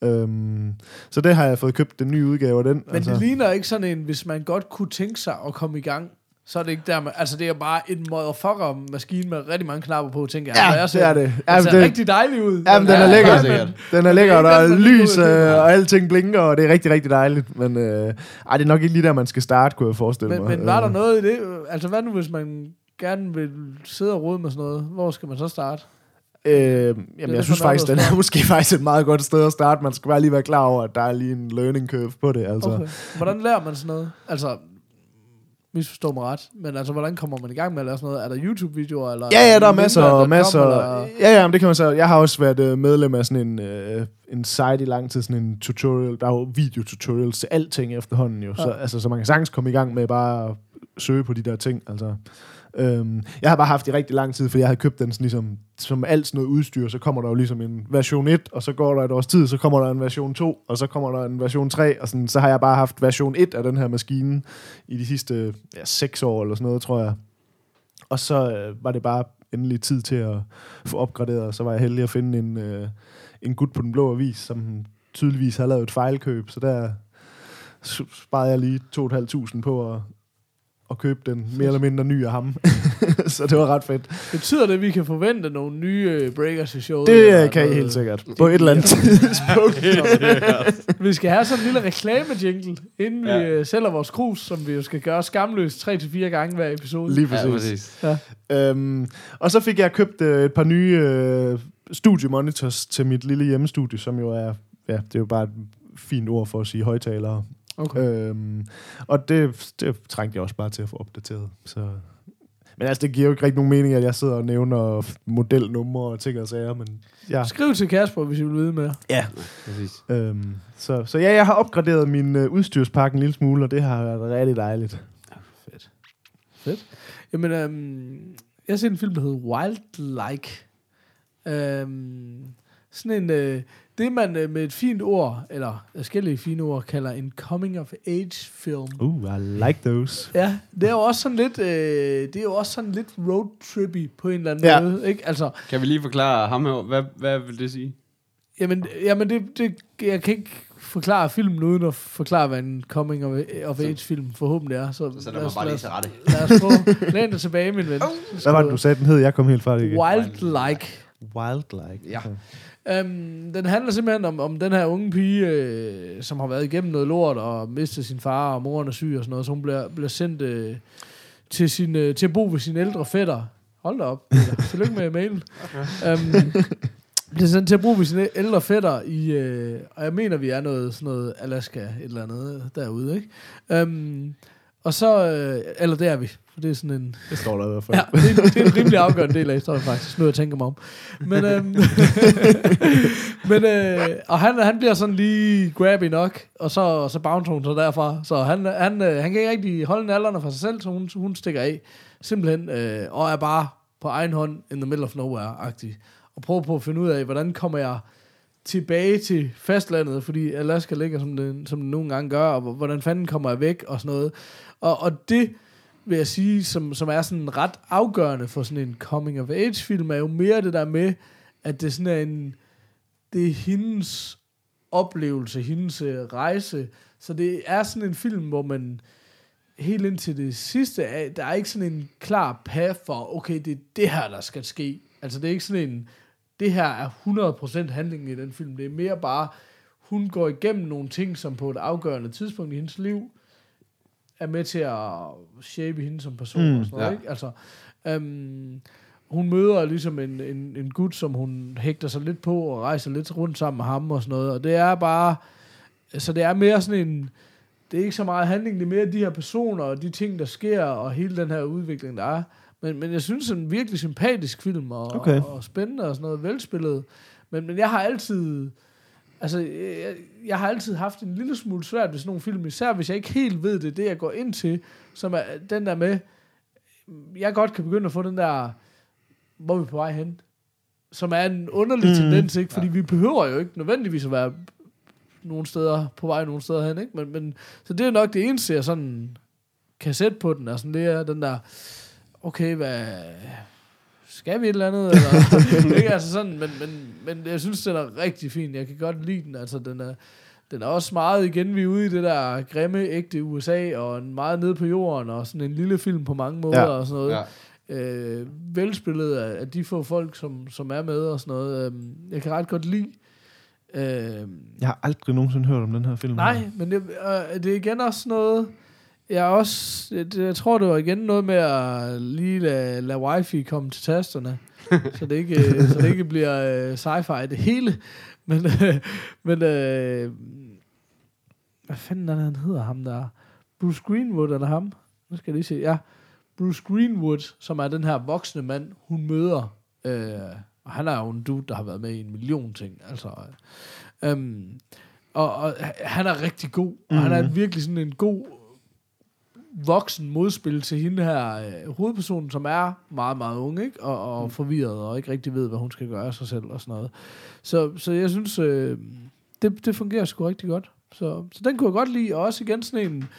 Øhm, så det har jeg fået købt, den nye udgave af den. Men altså. det ligner ikke sådan en, hvis man godt kunne tænke sig at komme i gang, så er det ikke der, man, altså det er bare en motherfucker-maskine med rigtig mange knapper på, tænker jeg. Ja, Altså, det jeg er ser- det. Det Jamen, ser det- rigtig dejlig ud. Jamen, den er Ja, lækker. sikkert. Den er lækker, og der er er den, lys, er øh, og alting blinker, og det er rigtig, rigtig dejligt. Men øh, ej, det er nok ikke lige der, man skal starte, kunne jeg forestille Men, mig. men var der Øh, noget i det? Altså hvad nu, hvis man gerne vil sidde og rode med sådan noget? Hvor skal man så starte? Øh, jamen, det jeg synes faktisk, den er måske faktisk et meget godt sted at starte. Man skal bare lige være klar over, at der er lige en learning curve på det. Altså. Okay. Hvordan lærer man sådan noget? Altså, misforstå mig ret, men altså, hvordan kommer man i gang med at lave sådan noget? Er der YouTube-videoer? Eller Ja, ja, der er masser og Linda.com, masser. eller- Ja, ja, men det kan man så. Jeg har også været øh, medlem af sådan en, øh, en site i lang tid, sådan en tutorial. Der er jo videotutorials til alting efterhånden jo. Så, Ja. altså, så man kan sagtens komme i gang med bare at søge på de der ting. Altså. Øhm, jeg har bare haft det i rigtig lang tid, for jeg havde købt den sådan ligesom, som alt sådan noget udstyr, så kommer der jo ligesom en version 1, og så går der et års tid, så kommer der en version 2, og så kommer der en version 3, og sådan, så har jeg bare haft version 1 af den her maskine i de sidste ja, 6 år eller sådan noget, tror jeg. Og så øh, var det bare endelig tid til at få opgraderet, og så var jeg heldig at finde en, øh, en gut på den blå avis, som tydeligvis havde lavet et fejlkøb, så der sparede jeg lige 2.500 på at, at købe den mere eller mindre ny af ham. så det var ret fedt. Betyder det, at vi kan forvente nogle nye øh, breakers i showet? Det eller kan I helt sikkert. På et eller andet tidspunkt. Vi skal have sådan en lille reklame-jingle, inden ja. vi Ja. øh, sælger vores krus, som vi jo skal gøre skamløst 3-4 gange hver episode. Lige Ja, præcis. præcis. Øhm, og så fik jeg købt øh, et par nye øh, studiemonitors til mit lille hjemmestudie, som jo er, ja, det er jo bare et fint ord for at sige højtalere. Okay. Øhm, og det, det trængte jeg også bare til at få opdateret. Så. Men altså, det giver jo ikke rigtig nogen mening, at jeg sidder og nævner modelnumre og ting og sager, men ja. Skriv til Kasper, hvis I vil vide mere. ja. præcis. Øhm, så, så ja, jeg har opgraderet min øh, udstyrspakke en lille smule, og det har været rigtig dejligt. Fedt. Fedt. Jamen, øhm, jeg har set en film, der hedder Wildlike. Øhm, sådan en, øh, det man øh, med et fint ord, eller forskellige fine ord, kalder en coming-of-age-film. Uh, I like those. Ja, det er jo også sådan lidt, øh, det er jo også sådan lidt roadtrippy på en eller anden Ja. måde, ikke? Altså, Kan vi lige forklare ham her, hvad, hvad vil det sige? jamen, jamen det, det, jeg kan ikke forklare filmen uden at forklare, hvad en coming-of-age-film forhåbentlig er. Så, Så os- var bare lige til rette. Lad os få, læn dig tilbage, min ven. Hvad var det, du sagde, den hed? Jeg kom helt fra det igen. Wildlike. Wildlike. Ja. Øhm, den handler simpelthen om, om den her unge pige, øh, som har været igennem noget lort og mistet sin far, og moren er syg og sådan noget, så hun bliver, bliver sendt øh, til, sin, øh, til at bo ved sin ældre fætter. Hold da op. Peter. Tillykke med mailen. Okay. Øhm, bliver sendt til at bo ved sin ældre fætter i, øh, og jeg mener, vi er noget, sådan noget Alaska, et eller andet derude, ikke? Øhm, og så, øh, eller det er vi, for det er sådan en, Det står der i hvert fald. Ja, det er, det er en rimelig afgørende del af historien faktisk, nu jeg tænker mig om. Men, øhm, men øh, og han, han bliver sådan lige grabby nok, og så, og så bouncer hun så derfra. Så han, han, øh, han kan ikke rigtig holde nallerne for sig selv, så hun, hun stikker af. Simpelthen, øh, og er bare på egen hånd in the middle of nowhere-agtig. Og prøver på at finde ud af, hvordan kommer jeg tilbage til fastlandet, fordi Alaska ligger, som den, som den nogle gange gør, og hvordan fanden kommer jeg væk, og sådan noget. Og, og det vil jeg sige, som, som er sådan ret afgørende for sådan en coming of age film, er jo mere det der med, at det sådan er en, det er hendes oplevelse, hendes øh, rejse. Så det er sådan en film, hvor man helt indtil det sidste, er, der er ikke sådan en klar path for, okay, det er det her, der skal ske. Altså det er ikke sådan en, det her er 100% handlingen i den film. Det er mere bare, hun går igennem nogle ting, som på et afgørende tidspunkt i hendes liv, er med til at shape hende som person Mm, og sådan noget, ja. ikke? Altså, øhm, hun møder ligesom en, en, en gut, som hun hægter sig lidt på og rejser lidt rundt sammen med ham og sådan noget, og det er bare, så det er mere sådan en, det er ikke så meget handling, det er mere de her personer og de ting, der sker, og hele den her udvikling, der er. Men, men jeg synes, det er en virkelig sympatisk film, og, Okay. og, og spændende og sådan noget, velspillet. Men, men jeg har altid, altså, jeg, jeg har altid haft en lille smule svært ved sådan nogle film, især hvis jeg ikke helt ved det, det jeg går ind til, som er den der med, jeg godt kan begynde at få den der, hvor er vi på vej hen? Som er en underlig Mm. mm. tendens, ikke? Fordi ja. vi behøver jo ikke nødvendigvis at være nogle steder, på vej nogle steder hen, ikke? Men, men, så det er nok det eneste, jeg sådan kan sætte på den, er sådan, det er den der, okay, hvad, skal vi et eller andet? Eller, ikke? Altså sådan, men, men, men jeg synes, den er rigtig fin. Jeg kan godt lide den. Altså, den er, den er også meget igen, vi er ude i det der grimme, ægte USA, og en meget nede på jorden, og sådan en lille film på mange måder, Ja. og sådan noget. Ja. Øh, velspillet af, af de få folk, som, som er med, og sådan noget. Øhm, jeg kan ret godt lide. Øh, Jeg har aldrig nogensinde hørt om den her film. Nej, men det, øh, det er igen også noget... Jeg, også, det, jeg tror, det var igen noget med at lige lade, lade wifi komme til tasterne, så, det ikke, øh, så det ikke bliver øh, sci-fi det hele. Men, øh, men øh, hvad fanden er det, han hedder ham der? Bruce Greenwood, er det ham? Nu skal jeg lige se. Ja, Bruce Greenwood, som er den her voksne mand, hun møder. Øh, og han er jo en dude, der har været med i en million ting. Altså, øh, øhm, og, og han er rigtig god. Og mm. han er virkelig sådan en god voksen modspil til hende her øh, hovedpersonen, som er meget, meget ung, ikke? Og, og mm. forvirret, og ikke rigtig ved, hvad hun skal gøre af sig selv og sådan noget. Så, så jeg synes, øh, det, det fungerer sgu rigtig godt. Så, så den kunne jeg godt lide, og også igen sådan en...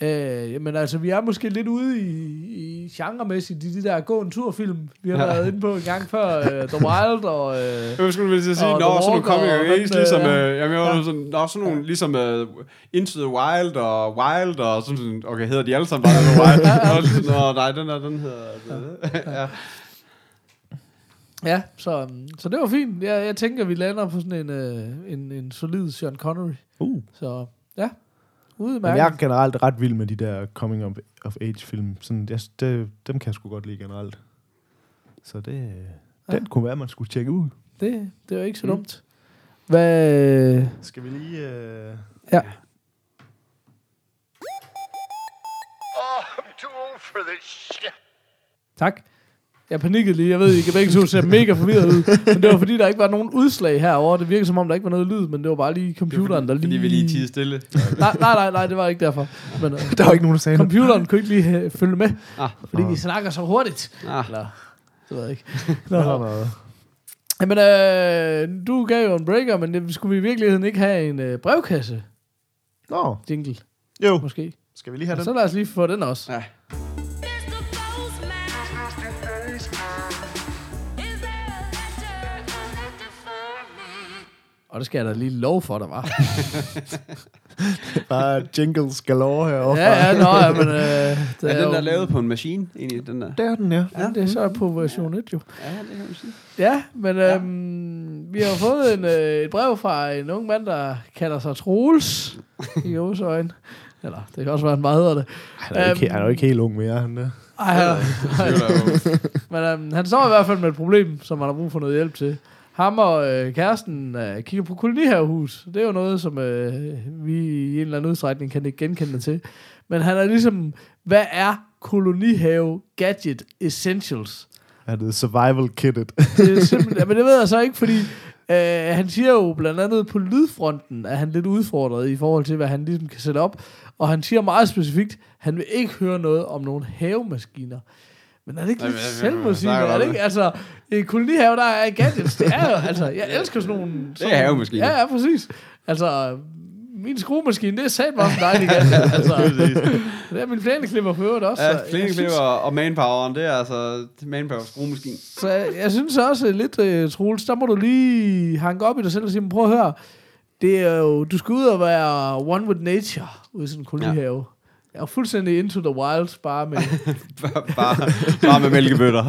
Øh, jamen altså, vi er måske lidt ude i, i genremæssigt i de der gå en tur-film, vi har Ja. ja. været inde på en gang før, øh, The Wild og... Øh, Jeg skulle at sige, Og nå, sådan nogle coming of og age, ligesom, øh, øh, jamen, jeg ja. sådan, nå, sådan nogle, ligesom uh, Into the Wild og Wild, og sådan, sådan, okay, hedder de alle sammen bare The Wild? Nå, nå, nej, den der, den hedder, ja. ja, så, um, så det var fint. Jeg, jeg tænker, vi lander på sådan en, øh, en, en solid Sean Connery. Uh. Så ja, Men udmærket. jeg er generelt ret vild med de der coming of, of age film. Sådan, jeg, det, dem kan jeg sgu godt lide generelt. Så det, Ja. den kunne være, man skulle tjekke ud. Det, det var ikke så Mm. dumt. Hvad... Skal vi lige... Øh... Ja. Oh, I'm too old for this shit. Tak. Jeg panikkede lige. Jeg ved, I kan begge to se mega forvirret ud. Men det var fordi, der ikke var nogen udslag herover. Det virkede som om, der ikke var noget lyd, men det var bare lige computeren, der lige... Fordi vi lige tider stille. Nej, nej, nej, nej, det var ikke derfor. Men uh, Der var ikke nogen, der sagde computeren kunne ikke lige uh, følge med, Ah, fordi vi snakker så hurtigt. ah. Eller, det ved jeg ikke. Nå. noget. Jamen, øh, du gav jo en breaker, men det, skulle vi i virkeligheden ikke have en øh, brevkasse Nå, jingle, jo. måske? Skal vi lige have Ja, den? så lad os lige få den også. Ja. Og det skal jeg da lige love for, der var. Bare jingles galore herovre. Ja, ja, nå, ja, men... Øh, det Er den jo- der lavet på en maskine, egentlig, den der? Det er den, ja. Ja, det er så på version 1 jo. Ja, det kan man sige. Ja, men øhm, vi har jo fået en, øh, et brev fra en ung mand, der kalder sig Troels i Josøjen. Eller, det kan også være, han bare hedder det. Han er, jo ikke, han er jo ikke helt ung mere, han der. Ej, han, er jo- men øhm, han står i hvert fald med et problem, som han har brug for noget hjælp til. Ham og øh, kæresten øh, kigger på kolonihavehus. Det er jo noget, som øh, vi i en eller anden udstrækning kan ikke genkende til. Men han er ligesom, hvad er kolonihave gadget essentials? Er survival kittet. Det er simpelthen, men det ved jeg så ikke, fordi øh, han siger jo blandt andet på lydfronten, at han er lidt udfordret i forhold til, hvad han ligesom kan sætte op. Og han siger meget specifikt, han vil ikke høre noget om nogle havemaskiner. Men er det ikke lidt snakker du Er det ikke? Altså, i kolonihave, der er gadgets. Det er jo, altså, jeg elsker sådan nogle... Det er havemaskiner. Ja, ja, præcis. Altså, min skruemaskine, det er sat mig en dejlig gadget. altså, det er min plæneklipper for øvrigt også. så Ja, synes- og manpoweren, det er altså manpower skruemaskine. Så jeg, jeg synes også lidt, uh, Troels, der må du lige hanke op i dig selv og sige, "Men prøv at høre, det er jo, du skal ud og være one with nature ude i sådan en kolonihave. Jeg er fuldstændig into the wild, bare med, bare, bare med mælkebøtter.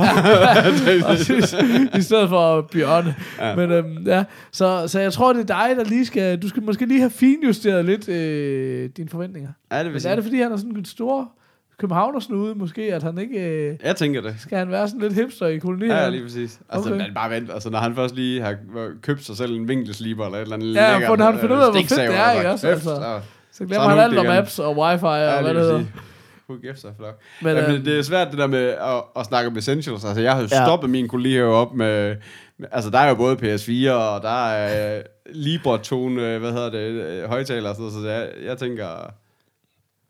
Præcis. i stedet for bjørne. Ja. Ja. Men øhm, ja, så, så jeg tror, det er dig, der lige skal, du skal måske lige have finjusteret lidt øh, dine forventninger. ja, det vil Men er det, fordi han er sådan en stor københavnersnude, måske, at han ikke, øh, Jeg tænker det. skal han være sådan lidt hipster i kolonihaven? Ja, lige præcis. Altså, Okay. okay. bare vent. Altså, når han først lige har købt sig selv en vinkelsliber eller et eller andet Ja, lækkert, for når han øh, finder ud af, hvor fedt det er, ikke også? Altså. Så- Så Så glemmer er han alt om apps og wifi og Ja, hvad det hedder. Who gives a fuck? Men, Men, ja, øhm, det er svært det der med at, at snakke om essentials. Altså, jeg har jo Ja. stoppet min kollega op med... med- Altså, der er jo både PS4, og der er uh, Libra-tone, øh, hvad hedder det, øh, højtaler og sådan noget. Så jeg, jeg tænker...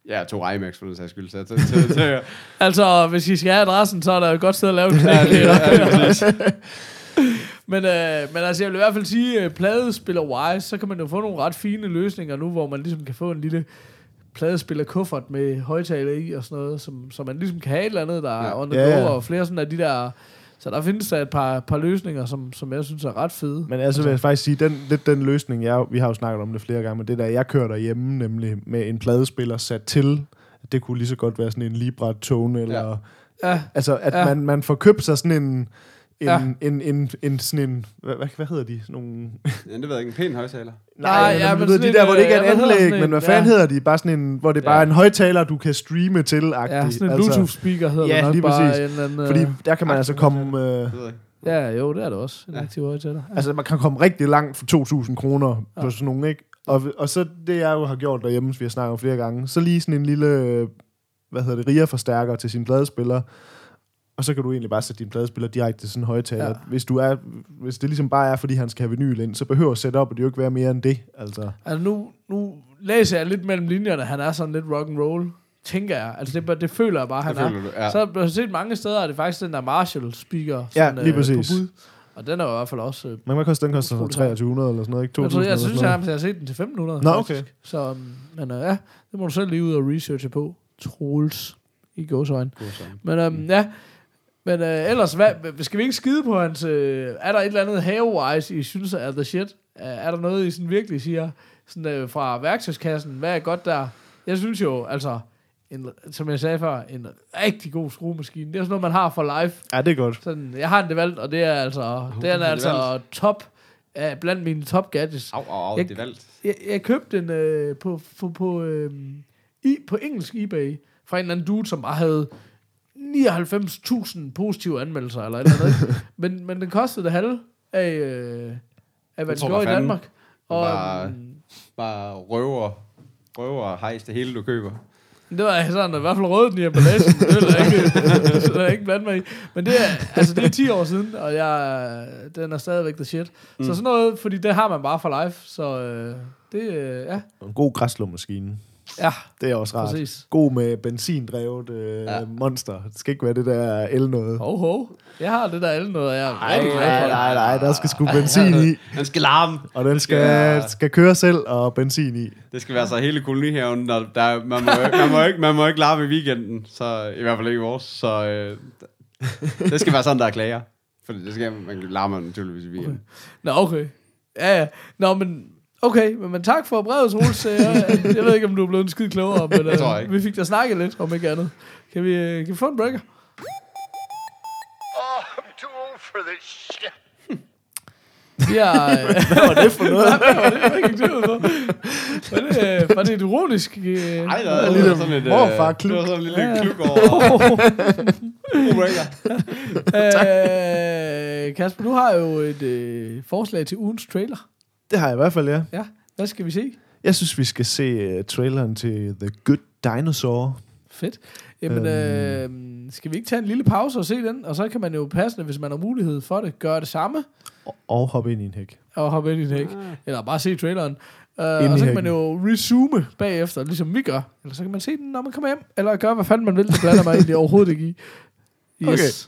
Ja, to IMAX for den sags skyld. Så jeg, til, til, til, Altså, hvis I skal have adressen, så er der et godt sted at lave et knæk. ja, lige, ja, præcis. men, øh, men altså, jeg vil i hvert fald sige, at pladespiller-wise, så kan man jo få nogle ret fine løsninger nu, hvor man ligesom kan få en lille pladespiller-kuffert med højtaler i og sådan noget, som, så man ligesom kan have et eller andet, der er on the Ja, go, ja. og flere sådan af de der... Så der findes der et par, par løsninger, som, som jeg synes er ret fede. Men altså vil jeg faktisk sige, den, lidt den løsning, jeg, vi har jo snakket om det flere gange, men det der, jeg kører derhjemme, nemlig med en pladespiller sat til, det kunne lige så godt være sådan en Libra-tone, eller... Ja. Ja, Altså, at ja. man, man får købt sig sådan en... En, Ja. ja. en, en, en, en, sådan en hvad, hvad, hvad hedder de? Sådan nogle... Ja, det ved jeg ikke. En pæn højtaler. Nej, ja, du men ved, de der, hvor det ikke er et anlæg, men en? hvad fanden Ja. hedder de? Bare sådan en, hvor det bare Ja. er en højtaler, du kan streame til ja agtigt. sådan en Bluetooth-speaker hedder Ja, det nok lige bare. præcis. En eller anden, Fordi øh, der kan man altså komme... Øh. Ja, jo, det er det også. En Ja. aktiv højtaler. Ja. altså, man kan komme rigtig langt for 2.000 kroner Ja. på sådan nogle, ikke? Og, og så det, jeg jo har gjort derhjemme, som vi har snakket om flere gange, så lige sådan en lille, hvad hedder det, RIA-forstærker til sin pladespiller, og så kan du egentlig bare sætte din pladespiller direkte til sådan en højtaler. Ja. Hvis, du er, hvis det ligesom bare er, fordi han skal have vinyl ind, så behøver setup det jo ikke være mere end det. Altså. Altså nu, nu læser jeg lidt mellem linjerne, han er sådan lidt rock and roll, tænker jeg. Altså det, det føler jeg bare, han Det er. du, ja. Så har jeg set mange steder, at det faktisk den der Marshall speaker Ja, sådan, lige øh, præcis. på bud. Og den er jo i hvert fald også... Øh, Men hvad koster den? Koster Utroligt. 2300 eller sådan noget, ikke? jeg, 2000 tror, jeg eller synes, jeg, jeg har set den til 1500. Nå, faktisk. okay. Så, um, men øh, ja, det må du selv lige ud og researche på. Troels i gåsøjne. Men øhm, ja, men øh, ellers, hvad, skal vi ikke skide på hans... Øh, er der et eller andet have-wise, I synes er the shit? Er, er der noget, I sådan virkelig siger sådan, øh, fra værktøjskassen? Hvad er godt der? Jeg synes jo, altså, en, som jeg sagde før, en rigtig god skruemaskine. Det er sådan noget, man har for life. Ja, det er godt. Sådan, jeg har en DeWalt, og det er altså, det er det altså top, uh, blandt mine top gadgets. Au, au, au, Jeg- det er valgt. Jeg, jeg købte den øh, på, på, på, øh, i, på engelsk eBay fra en eller anden dude, som bare havde 99.000 positive anmeldelser eller et eller andet. ikke? men, men den kostede det halve af, øh, af hvad skal hvad i? Danmark. Og, Bare- Bare røver, røver og hejs det hele, du køber. det var sådan, i hvert fald rød den i emballagen. det vil jeg ikke, det jeg ikke blande mig i. Men det er, altså, det er 10 år siden, og jeg, den er stadigvæk the shit. Mm. Så sådan noget, fordi det har man bare for life. Så øh, det, øh, ja, En god græslåmaskine. Ja, Det er også rart. præcis. God med benzindrevet øh, Ja. monster. Det skal ikke være det der el noget. Hov, hov. Jeg har det der alle noget, og jeg er Nej, rigtig glad for nej, det. nej, nej, der skal sgu benzin i, Den skal larme. og den skal, Ja. skal køre selv og benzin i. Det skal være så hele kolonihaven, når der, man, må, ikke- man, må ikke, man må ikke larme i weekenden, så i hvert fald ikke vores, så øh, det skal være sådan, der er klager. For det skal man larmer naturligvis i weekenden. Nå, okay. Ja, ja. Nå, men Okay, men, men tak for brevet, Troels. Jeg, jeg ved ikke, om du er blevet en skid klogere, men Det tror jeg ikke. vi fik da snakket lidt, om ikke andet. Kan vi, uh, kan vi få en breaker? Oh, I'm too old for this shit. Vi har... Hvad var det for noget? Hvad var det? Hvad gik det ud på? Var det, øh, var det et ironisk... Øh, Ej, der er lille lille sådan et... øh, morfar-klub. Det var sådan en lille Ja, ja. kluk over... Øh, Kasper, du har jo et øh, forslag til ugens trailer. Det har jeg i hvert fald, ja. Ja, hvad skal vi se? Jeg synes, vi skal se uh, traileren til The Good Dinosaur. Fedt. Jamen, øh, skal vi ikke tage en lille pause og se den? Og så kan man jo passende, hvis man har mulighed for det, gøre det samme Og, og hoppe ind i en hæk. og hoppe ind i en hæk. Eller bare se traileren. Uh, og så kan man jo resume bagefter, ligesom vi gør. Eller så kan man se den, når man kommer hjem. Eller gøre, hvad fanden man vil. Det blander mig egentlig overhovedet ikke i. Yes.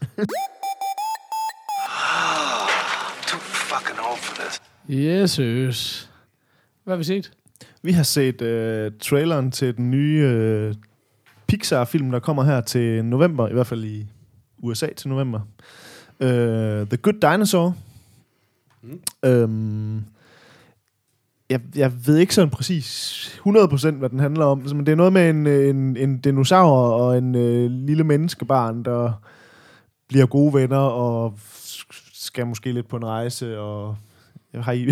Too fucking old yes. Hvad har vi set? Vi har set uh, traileren til den nye uh, Pixar-film, der kommer her til november, i hvert fald i USA til november. Uh, The Good Dinosaur. Mm. Um, jeg, jeg ved ikke sådan præcis 100% hvad den handler om, men det er noget med en, en, en dinosaur og en uh, lille menneskebarn, der bliver gode venner og skal måske lidt på en rejse, og har I, kan I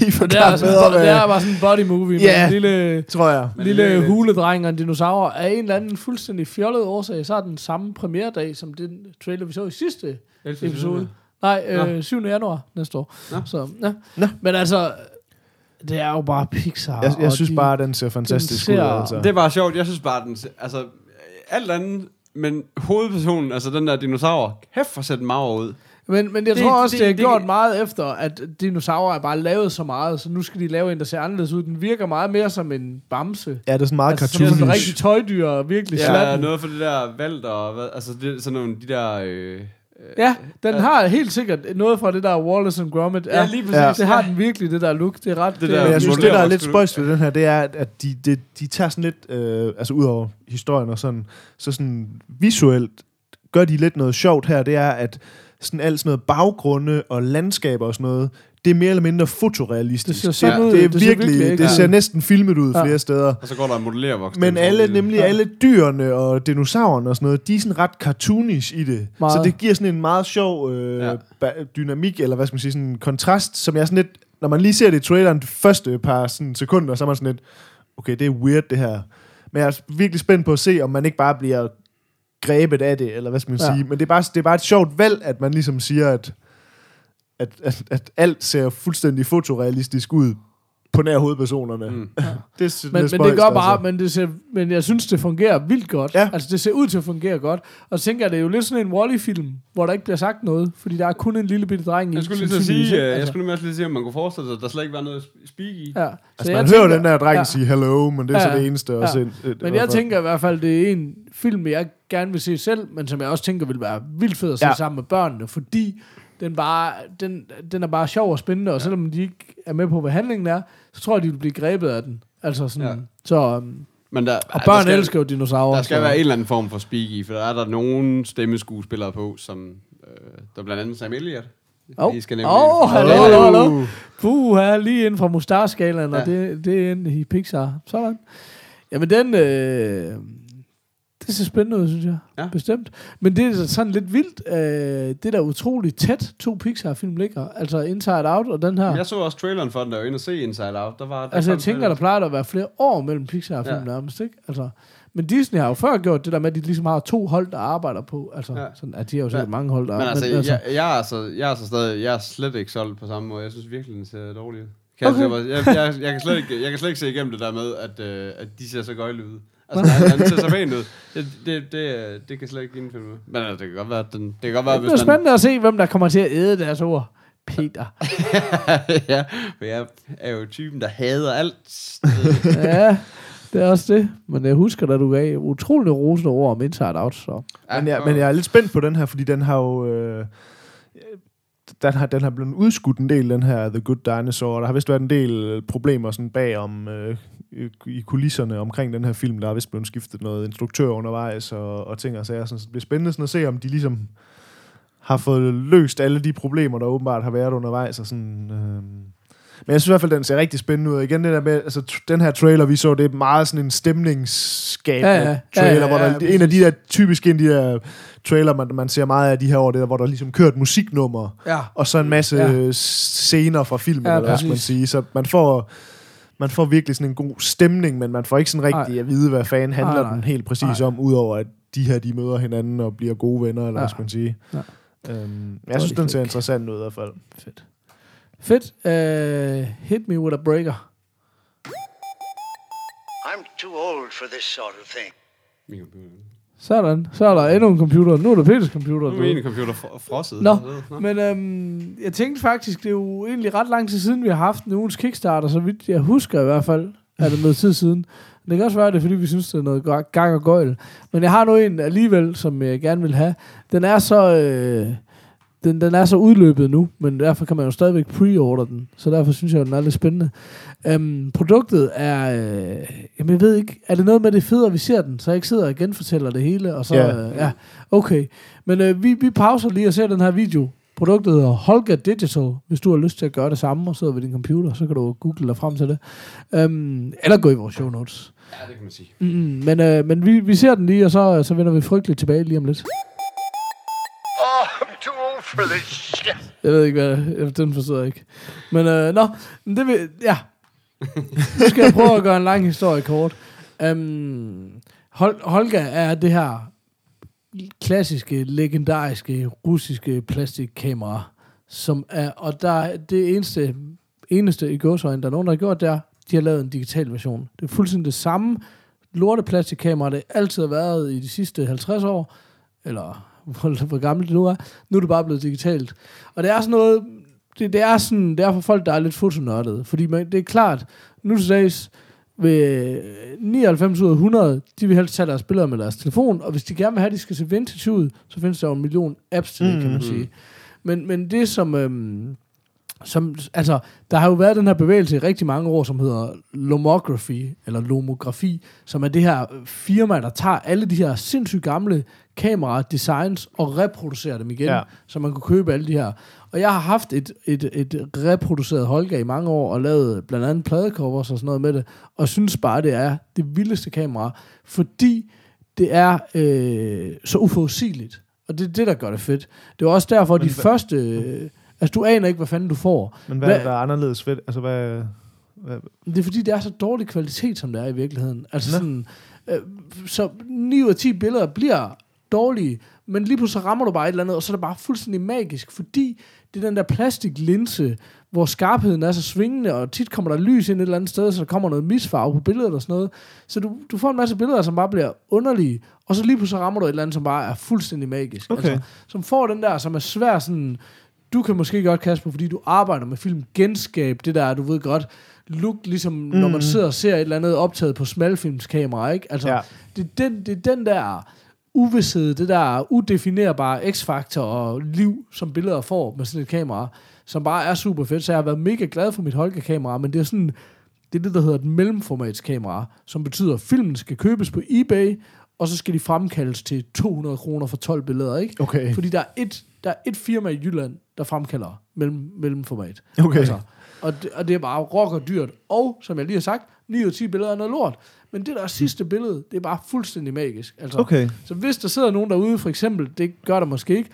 Det er, forklare altså, bedre, det er bare sådan en body movie Ja. med en lille, tror jeg. lille huledreng og en dinosaur. Af en eller anden fuldstændig fjollet årsag, så er den samme premieredag, som den trailer, vi så i sidste episode. Nej, øh, 7. januar næste år. Nå. Så, ja. Nå. Men altså, det er jo bare Pixar. Jeg, jeg synes de- bare, den ser fantastisk den ud. ser- Altså. Det er bare sjovt. Jeg synes bare, den... Altså, alt andet... Men hovedpersonen, altså den der dinosaur, kæft for at sætte ud. Men, men jeg Det- tror også, det, det- det er det- gjort meget efter, at dinosaurer er bare lavet så meget, så nu skal de lave en, der ser anderledes ud. Den virker meget mere som en bamse. Ja, det er sådan meget Altså, som sådan en cartoonish. rigtig tøjdyr, og virkelig Ja, slatten. noget for det der valter og hvad, altså det, sådan nogle, de der... Øh, Ja, den har helt sikkert noget fra det der Wallace and Gromit. Ja, lige præcis. Ja. Det har den virkelig, det der look. Det er ret... Det Det der- Men jeg synes, det der er lidt spøjst ved den her, det er, at- at de, de, de tager sådan lidt, øh, altså ud over historien og sådan, så sådan visuelt gør de lidt noget sjovt her, det er, at sådan alt sådan noget baggrunde og landskaber og sådan noget, det er mere eller mindre fotorealistisk. Det ser sådan Ja, ud. det er ser virkelig, ikke- det ser næsten filmet ud Ja. flere steder. og så går der en modellervoks. Men alle, nemlig Ja. alle dyrene og dinosaurerne og sådan noget, de er sådan ret cartoonish i det. Meget. Så det giver sådan en meget sjov øh, Ja. dynamik, eller hvad skal man sige, sådan en kontrast, som jeg sådan lidt, når man lige ser det i traileren de første par sådan, sekunder, så er man sådan lidt, okay, det er weird det her. Men jeg er virkelig spændt på at se, om man ikke bare bliver grebet af det, eller hvad skal man Ja. ja. sige. Men det er, bare, det er bare et sjovt valg, at man ligesom siger, at, at, at, at alt ser fuldstændig fotorealistisk ud på nær hovedpersonerne. Mm. Mm. det, Men, lidt men det gør bare, altså. men, det ser, men jeg synes, det fungerer vildt godt. Ja. Altså, det ser ud til at fungere godt. Og så tænker jeg, det er jo lidt sådan en Wall-E-film, hvor der ikke bliver sagt noget, fordi der er kun en lille bitte dreng i. Jeg skulle lige så sige, øh, jeg Altså, skulle nemlig også lige sige, om man kunne forestille sig, at der slet ikke var noget speak i. Ja. Altså, man hører jo den der dreng ja. sige hello, men det er Ja, så ja. det eneste. Ja. Også et, et, Men jeg tænker i hvert fald, det er en film, jeg gerne vil se selv, men som jeg også tænker vil være vildt fed at se ja. Ja. sammen med børnene, fordi den, bare, den, den er bare sjov og spændende, og selvom de ikke er med på, hvad handlingen er, så tror jeg, de vil blive grebet af den. Altså sådan, ja. Ja. så, um, Men der, og børn der skal, elsker jo dinosaurer. Der skal så- være en eller anden form for speak i, for der er der nogle stemmeskuespillere på, som... Øh, der er blandt andet Sam Elliott. Åh, I skal nemlig- oh, hallo, hallo, hallo. Puh, lige inden fra Mustar-skalaen, og Ja. det, det er inde i Pixar. Sådan. Jamen, den... Øh, det ser spændende ud, synes jeg. Ja. Bestemt. Men det er sådan lidt vildt. Øh, det er da utroligt tæt, to Pixar-film ligger. Altså Inside Out og den her. Jeg så også traileren for den, der var inde og se Inside Out. Der var, der altså, jeg tænker, der plejer der at være flere år mellem Pixar-film ja. Nærmest, ikke? Altså, men Disney har jo før gjort det der med, at de ligesom har to hold, der arbejder på. Altså, ja. Sådan, at de har jo sikkert ja. Mange hold, der Men altså, men, jeg, jeg, er altså, jeg er altså stadig, jeg er slet ikke solgt på samme måde. Jeg synes virkelig, den ser dårlig ud. Kan okay. jeg, jeg, jeg, jeg, kan slet ikke, jeg kan slet ikke se igennem det der med, at, øh, at de ser så gøjle ud. Altså, han, han ser så pænt ud. Det, det, det, øh, det kan slet ikke indfinde mig. Men altså, det kan godt være, at den, det kan godt være, det hvis man... spændende at se, hvem der kommer til at æde deres ord. Peter. ja, for jeg er jo typen, der hader alt. ja, det er også det. Men jeg husker, da du gav utrolig rosende ord om Inside Out, så... Men jeg, men jeg er lidt spændt på den her, fordi den har jo... Øh, den har, den har blevet udskudt en del, den her The Good Dinosaur. Der har vist været en del problemer sådan bag om, øh, i kulisserne omkring den her film. Der har vist blevet skiftet noget instruktør undervejs og, og ting og sager. Så det bliver spændende sådan at se, om de ligesom har fået løst alle de problemer, der åbenbart har været undervejs. Og sådan, øh. Men jeg synes i hvert fald, den ser rigtig spændende ud. Igen, det der med, altså, den her trailer, vi så, det er meget sådan en stemningsskabende Ja, ja. Ja, trailer, ja, hvor der, ja, en af de der, typisk en af de der trailer, man, man ser meget af de her år, det der, hvor der ligesom kørt musiknummer, Ja. og så en masse Ja. scener fra filmen, Ja, eller hvad man sige. Så man får, man får virkelig sådan en god stemning, men man får ikke sådan rigtig Nej. at vide, hvad fanden handler Nej, nej. den helt præcis Nej. om, udover at de her, de møder hinanden og bliver gode venner, eller Ja. hvad skal man sige. Ja. Øhm, jeg synes, de den ser interessant ud i hvert fald. Fedt. Fedt. Uh, hit me with a breaker. I'm too old for this sort of thing. Sådan. Så er der endnu en computer. Nu er der Peters computer. Nu er min computer fr- frosset. Nå, Nå. men øhm, jeg tænkte faktisk, det er jo egentlig ret lang tid siden, vi har haft en ugens Kickstarter, så vidt jeg husker i hvert fald, er det noget tid siden. Det kan også være, det er, fordi vi synes, det er noget ga- gang og gøjl. Men jeg har nu en alligevel, som jeg gerne vil have. Den er så... Øh, den, den er så udløbet nu, men derfor kan man jo stadigvæk pre-order den. Så derfor synes jeg, at den er lidt spændende. Øhm, produktet er... Øh, jamen, jeg ved ikke... Er det noget med det federe, at vi ser den, så jeg ikke sidder og genfortæller det hele? Og så, Ja. øh, ja, okay. Men øh, vi, vi pauser lige og ser den her video. Produktet hedder Holga Digital. Hvis du har lyst til at gøre det samme og sidder ved din computer, så kan du google dig frem til det. Øhm, eller gå i vores show notes. Ja, det kan man sige. Mm, men øh, men vi, vi ser den lige, og så, så vender vi frygteligt tilbage lige om lidt privilege. For shit. Jeg ved ikke, hvad den forstår jeg ikke. Men øh, nå, men det vil, ja. Nu skal jeg prøve at gøre en lang historie kort. Um, Hol, Holga er det her klassiske, legendariske, russiske plastikkamera, som er, og der er det eneste, eneste i gåsøjne, der er nogen, der har gjort, det er, de har lavet en digital version. Det er fuldstændig det samme lorte plastikkamera, det altid har været i de sidste 50 år, eller hvor, hvor gammelt det nu er. Nu er det bare blevet digitalt. Og det er sådan noget, det, det er sådan, det er for folk, der er lidt fotonørdede. Fordi man, det er klart, nu til dags, ved 99 ud af 100, de vil helst tage deres billeder med deres telefon, og hvis de gerne vil have, at de skal se vintage ud, så findes der jo en million apps til det, kan man sige. Men, men det som, øhm, som, altså, der har jo været den her bevægelse i rigtig mange år, som hedder lomography, eller lomografi, som er det her firma, der tager alle de her sindssygt gamle kameraer, designs, og reproducerer dem igen, Ja. så man kunne købe alle de her. Og jeg har haft et, et, et reproduceret Holga i mange år, og lavet blandt andet pladecovers og sådan noget med det, og synes bare, det er det vildeste kamera, fordi det er øh, så uforudsigeligt. Og det er det, der gør det fedt. Det var også derfor, de første... Øh, altså, du aner ikke, hvad fanden du får. Men hvad, Hvad- hvad er anderledes fedt? Altså, hvad, hvad, Det er fordi, det er så dårlig kvalitet, som det er i virkeligheden. Altså sådan, øh, så 9 ud af 10 billeder bliver dårlige, men lige pludselig så rammer du bare et eller andet, og så er det bare fuldstændig magisk, fordi det er den der plastiklinse, hvor skarpheden er så svingende, og tit kommer der lys ind et eller andet sted, så der kommer noget misfarve på billedet og sådan noget. Så du, du får en masse billeder, som bare bliver underlige, og så lige pludselig så rammer du et eller andet, som bare er fuldstændig magisk. Okay. Altså, som får den der, som er svær sådan... Du kan måske godt, Kasper, fordi du arbejder med film, genskabe det der, du ved godt, look, ligesom mm. når man sidder og ser et eller andet optaget på smalfilmskamera, ikke? Altså, ja. det, er den, det er den der uvidshed, det der udefinerbare x-faktor og liv, som billeder får med sådan et kamera, som bare er super fedt. Så jeg har været mega glad for mit Holga-kamera, men det er sådan, det er det, der hedder et mellemformatskamera, som betyder, at filmen skal købes på eBay, og så skal de fremkaldes til 200 kroner for 12 billeder, ikke? Okay. Fordi der er et, der er et firma i Jylland, der fremkalder mellem, mellemformat. Okay. Altså, og, det, og det er bare rock og dyrt. Og, som jeg lige har sagt, 9 ud af 10 billeder er noget lort. Men det der sidste billede, det er bare fuldstændig magisk. Altså, Okay. Så hvis der sidder nogen derude, for eksempel, det gør der måske ikke,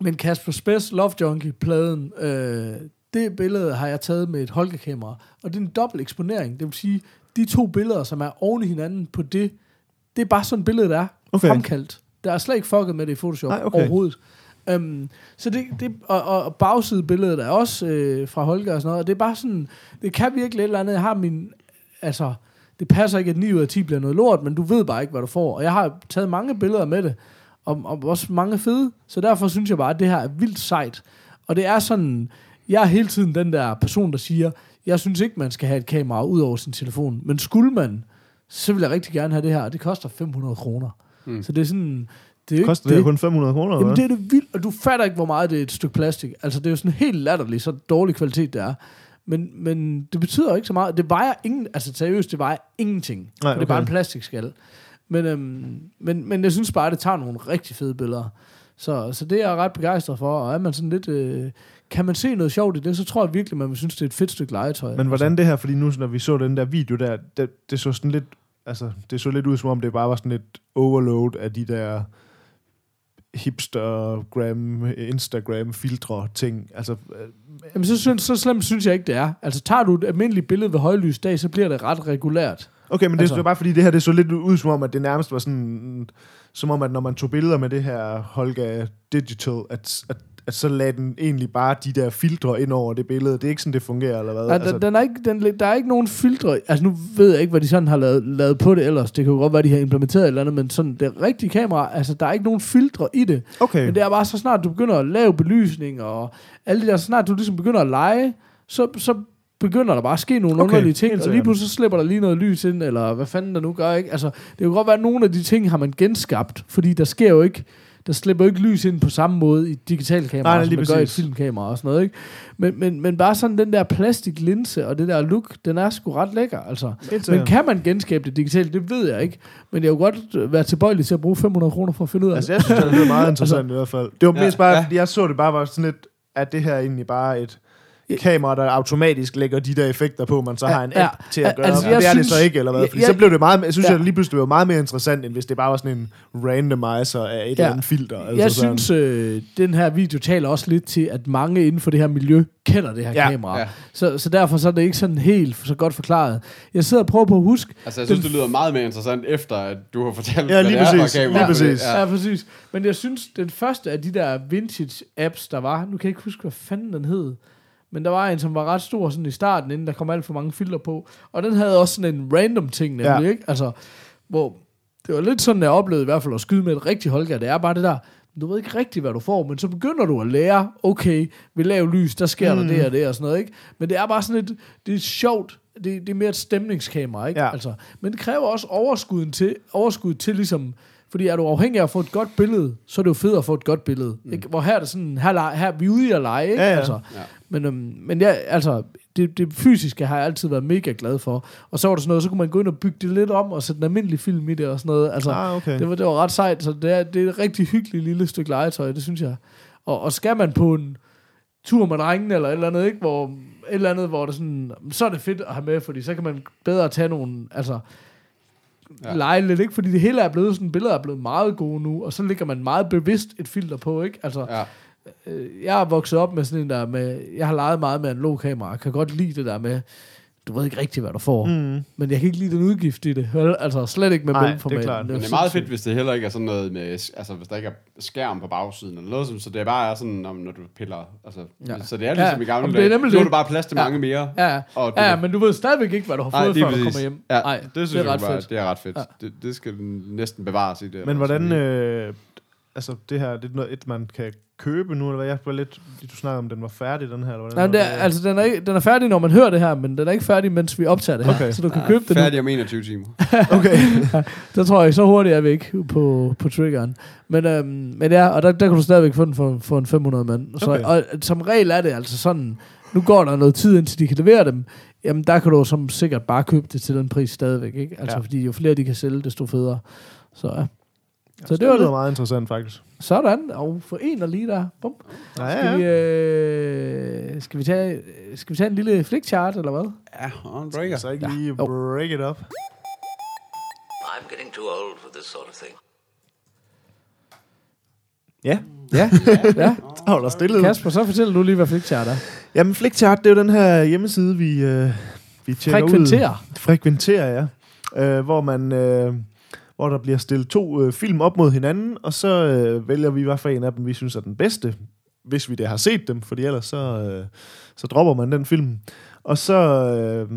men Kasper Spes Love Junkie-pladen, øh, det billede har jeg taget med et Holga-kamera. Og det er en dobbelt eksponering. Det vil sige, de to billeder, som er oven i hinanden på det, det er bare sådan et billede, der er Okay. fremkaldt. Der er slet ikke fucket med det i Photoshop Nej, okay. overhovedet. Um, så det, det og, og bagsidebilledet er også øh, fra Holger og sådan noget, og det er bare sådan, det kan virkelig et eller andet. Jeg har min, altså, det passer ikke, at 9 ud af 10 bliver noget lort, men du ved bare ikke, hvad du får. Og jeg har taget mange billeder med det, og, og også mange fede, så derfor synes jeg bare, at det her er vildt sejt. Og det er sådan, jeg er hele tiden den der person, der siger, jeg synes ikke, man skal have et kamera ud over sin telefon, men skulle man, så vil jeg rigtig gerne have det her, og det koster 500 kroner. Mm. Så det er sådan... Det er Koster ikke det, det kun 500 kroner? Jamen, det er det vildt, og du fatter ikke, hvor meget det er et stykke plastik. Altså, det er jo sådan helt latterligt, så dårlig kvalitet det er. Men, men det betyder ikke så meget. Det vejer ingen, altså seriøst, det vejer ingenting. Nej, Og Det er bare okay. en plastikskal. Men, øhm, men, men jeg synes bare, at det tager nogle rigtig fede billeder. Så, så det er jeg ret begejstret for. Og er man sådan lidt øh, kan man se noget sjovt i det, så tror jeg virkelig, man vil synes, det er et fedt stykke legetøj. Men hvordan det her, fordi nu, når vi så den der video der, det, det så sådan lidt, altså, det så lidt ud, som om det bare var sådan et overload af de der hipstergram, Instagram filtre ting. Altså, øh, Jamen, så, synes, så slemt synes jeg ikke, det er. Altså, tager du et almindeligt billede ved højlysdag, så bliver det ret regulært. okay, men det Altså- er bare fordi, det her det så lidt ud, som om, at det nærmest var sådan, som om, at når man tog billeder med det her Holga Digital, at, at, at så lagde den egentlig bare de der filtre ind over det billede. Det er ikke sådan, det fungerer, eller hvad? Nej, altså, den, er ikke, den, der er ikke nogen filtre. Altså, nu ved jeg ikke, hvad de sådan har lavet, lavet på det ellers. Det kan jo godt være, de har implementeret et eller andet, men sådan det rigtige kamera, altså, der er ikke nogen filtre i det. okay. Men det er bare så snart, du begynder at lave belysning og alle de der, så snart du ligesom begynder at lege, så, så begynder der bare at ske nogle Okay, underlige ting, og lige pludselig så slipper der lige noget lys ind, eller hvad fanden der nu gør, ikke? Altså, det kan godt være, at nogle af de ting har man genskabt, fordi der sker jo ikke, der slipper ikke lys ind på samme måde i digitale kameraer, Nej, nej, som man gør i et filmkamera og sådan noget, ikke? Men, men, men bare sådan den der plastiklinse og det der look, den er sgu ret lækker, altså. Helt Men kan man genskabe det digitalt? Det ved jeg ikke. Men jeg vil godt øh, være tilbøjelig til at bruge 500 kroner for at finde ud af Altså, det. jeg synes, det lyder meget interessant i hvert fald. Det var Ja, mest bare, ja. fordi jeg så det bare var sådan lidt, at det her egentlig bare et kamera, der automatisk lægger de der effekter på, man så har en Ja, app til at gøre. altså, Altså, jeg det er det synes- så ikke, eller hvad? Fordi jeg- så blev det meget, jeg synes, Ja. jeg lige pludselig det var meget mere interessant, end hvis det bare var sådan en randomizer af et eller andet filter. Altså jeg sådan. synes, øh, den her video taler også lidt til, at mange inden for det her miljø kender det her Ja, ja, kamera. ja. Ja. Så, så derfor så er det ikke sådan helt så godt forklaret. Jeg sidder og prøver på at huske... Altså, jeg synes, den- det lyder meget mere interessant, efter at du har fortalt, Ja, hvad lige det er for præcis, kamera. lige præcis. Ja. ja, præcis. Men jeg synes, den første af de der vintage-apps, der var... Nu kan jeg ikke huske, hvad fanden den hed. Men der var en, som var ret stor sådan i starten, inden der kom alt for mange filter på. Og den havde også sådan en random ting, nemlig, Ja. ikke? Altså, hvor det var lidt sådan, jeg oplevede i hvert fald at skyde med et rigtigt Holger. Det er bare det der, du ved ikke rigtigt, hvad du får, men så begynder du at lære, okay, ved lav lys, der sker mm. der det og det og sådan noget, ikke? Men det er bare sådan et, det er sjovt, det, det er mere et stemningskamera, ikke? Ja. Altså, men det kræver også overskuden til, overskud til ligesom, fordi er du afhængig af at få et godt billede, så er det jo fedt at få et godt billede. Mm. Ikke? Hvor her er det sådan, her, her er vi ude i at lege, ikke? Ja, ja. Altså, Ja. Men, øhm, men ja, altså, det, det fysiske har jeg altid været mega glad for. Og så var der sådan noget, så kunne man gå ind og bygge det lidt om, og sætte en almindelig film i det og sådan noget. Altså, Ah, okay. det, var, det var ret sejt, så det er, det er et rigtig hyggeligt lille stykke legetøj, det synes jeg. Og, og skal man på en tur med drengene, eller et eller andet, ikke? Hvor, et eller andet, hvor det sådan, så er det fedt at have med, fordi så kan man bedre tage nogle, altså, Ja. lege lidt, ikke? Fordi det hele er blevet sådan, billeder er blevet meget gode nu, og så lægger man meget bevidst et filter på, ikke? Altså, Ja. Øh, jeg er vokset op med sådan en der med, jeg har leget meget med analog kamera, jeg kan godt lide det der med, du ved ikke rigtig, hvad du får, mm. men jeg kan ikke lide den udgift i det, altså slet ikke med Nej, mellemformat. det er klart. Men det er meget fedt, hvis det heller ikke er sådan noget med, altså hvis der ikke er skærm på bagsiden eller noget, som- så det bare er sådan, om, når du piller, altså, ja. Så det er ligesom Ja, i gamle det er dage. Nu har det. du bare plads til Ja. mange mere. Ja, ja. Og du ja, men du ved stadigvæk ikke, hvad du har Nej, fået, lige før du præcis. kommer hjem. Ja, Nej, det, synes det er ret bare, fedt. det er ret fedt. Ja. Det, det skal næsten bevares i det. Men hvordan, øh, altså det her, det er noget, et, man kan købe nu, eller hvad? Jeg var lidt, du snakkede om, den var færdig, den her, eller hvordan? Nej, det er, altså, den er, ikke, den er færdig, når man hører det her, men den er ikke færdig, mens vi optager det her. Okay. Så du kan købe det nu. Færdig om 21 timer. Okay. Der tror jeg, så hurtigt er vi ikke på, på triggeren. Men, øhm, men ja, og der, der kan du stadigvæk få den for, for en 500 mand. Så, Okay. Og som regel er det altså sådan, nu går der noget tid, indtil de kan levere dem. Jamen, der kan du som sikkert bare købe det til den pris stadigvæk, ikke? Altså, Ja. ja. fordi jo flere de kan sælge, desto federe. Så ja. Så det, var det. meget interessant, faktisk. Sådan, og for en og lige der. Bum. Ja, Skal, ja. vi, øh, skal, vi tage, skal vi tage en lille flickchart, eller hvad? Ja, og en breaker. Så ikke Ja. lige break it up. I'm getting too old for this sort of thing. Ja, Ja, ja. der holder stille. Kasper, så fortæl du lige, hvad flickchart er. Jamen, Flickchart, det er jo den her hjemmeside, vi, øh, vi tjekker ud. Frekventerer. Frekventerer, ja. Øh, hvor man... Øh, hvor der bliver stillet to øh, film op mod hinanden, og så øh, vælger vi, hvad for en af dem, vi synes er den bedste, hvis vi det har set dem, fordi ellers så, øh, så dropper man den film. Og så, øh,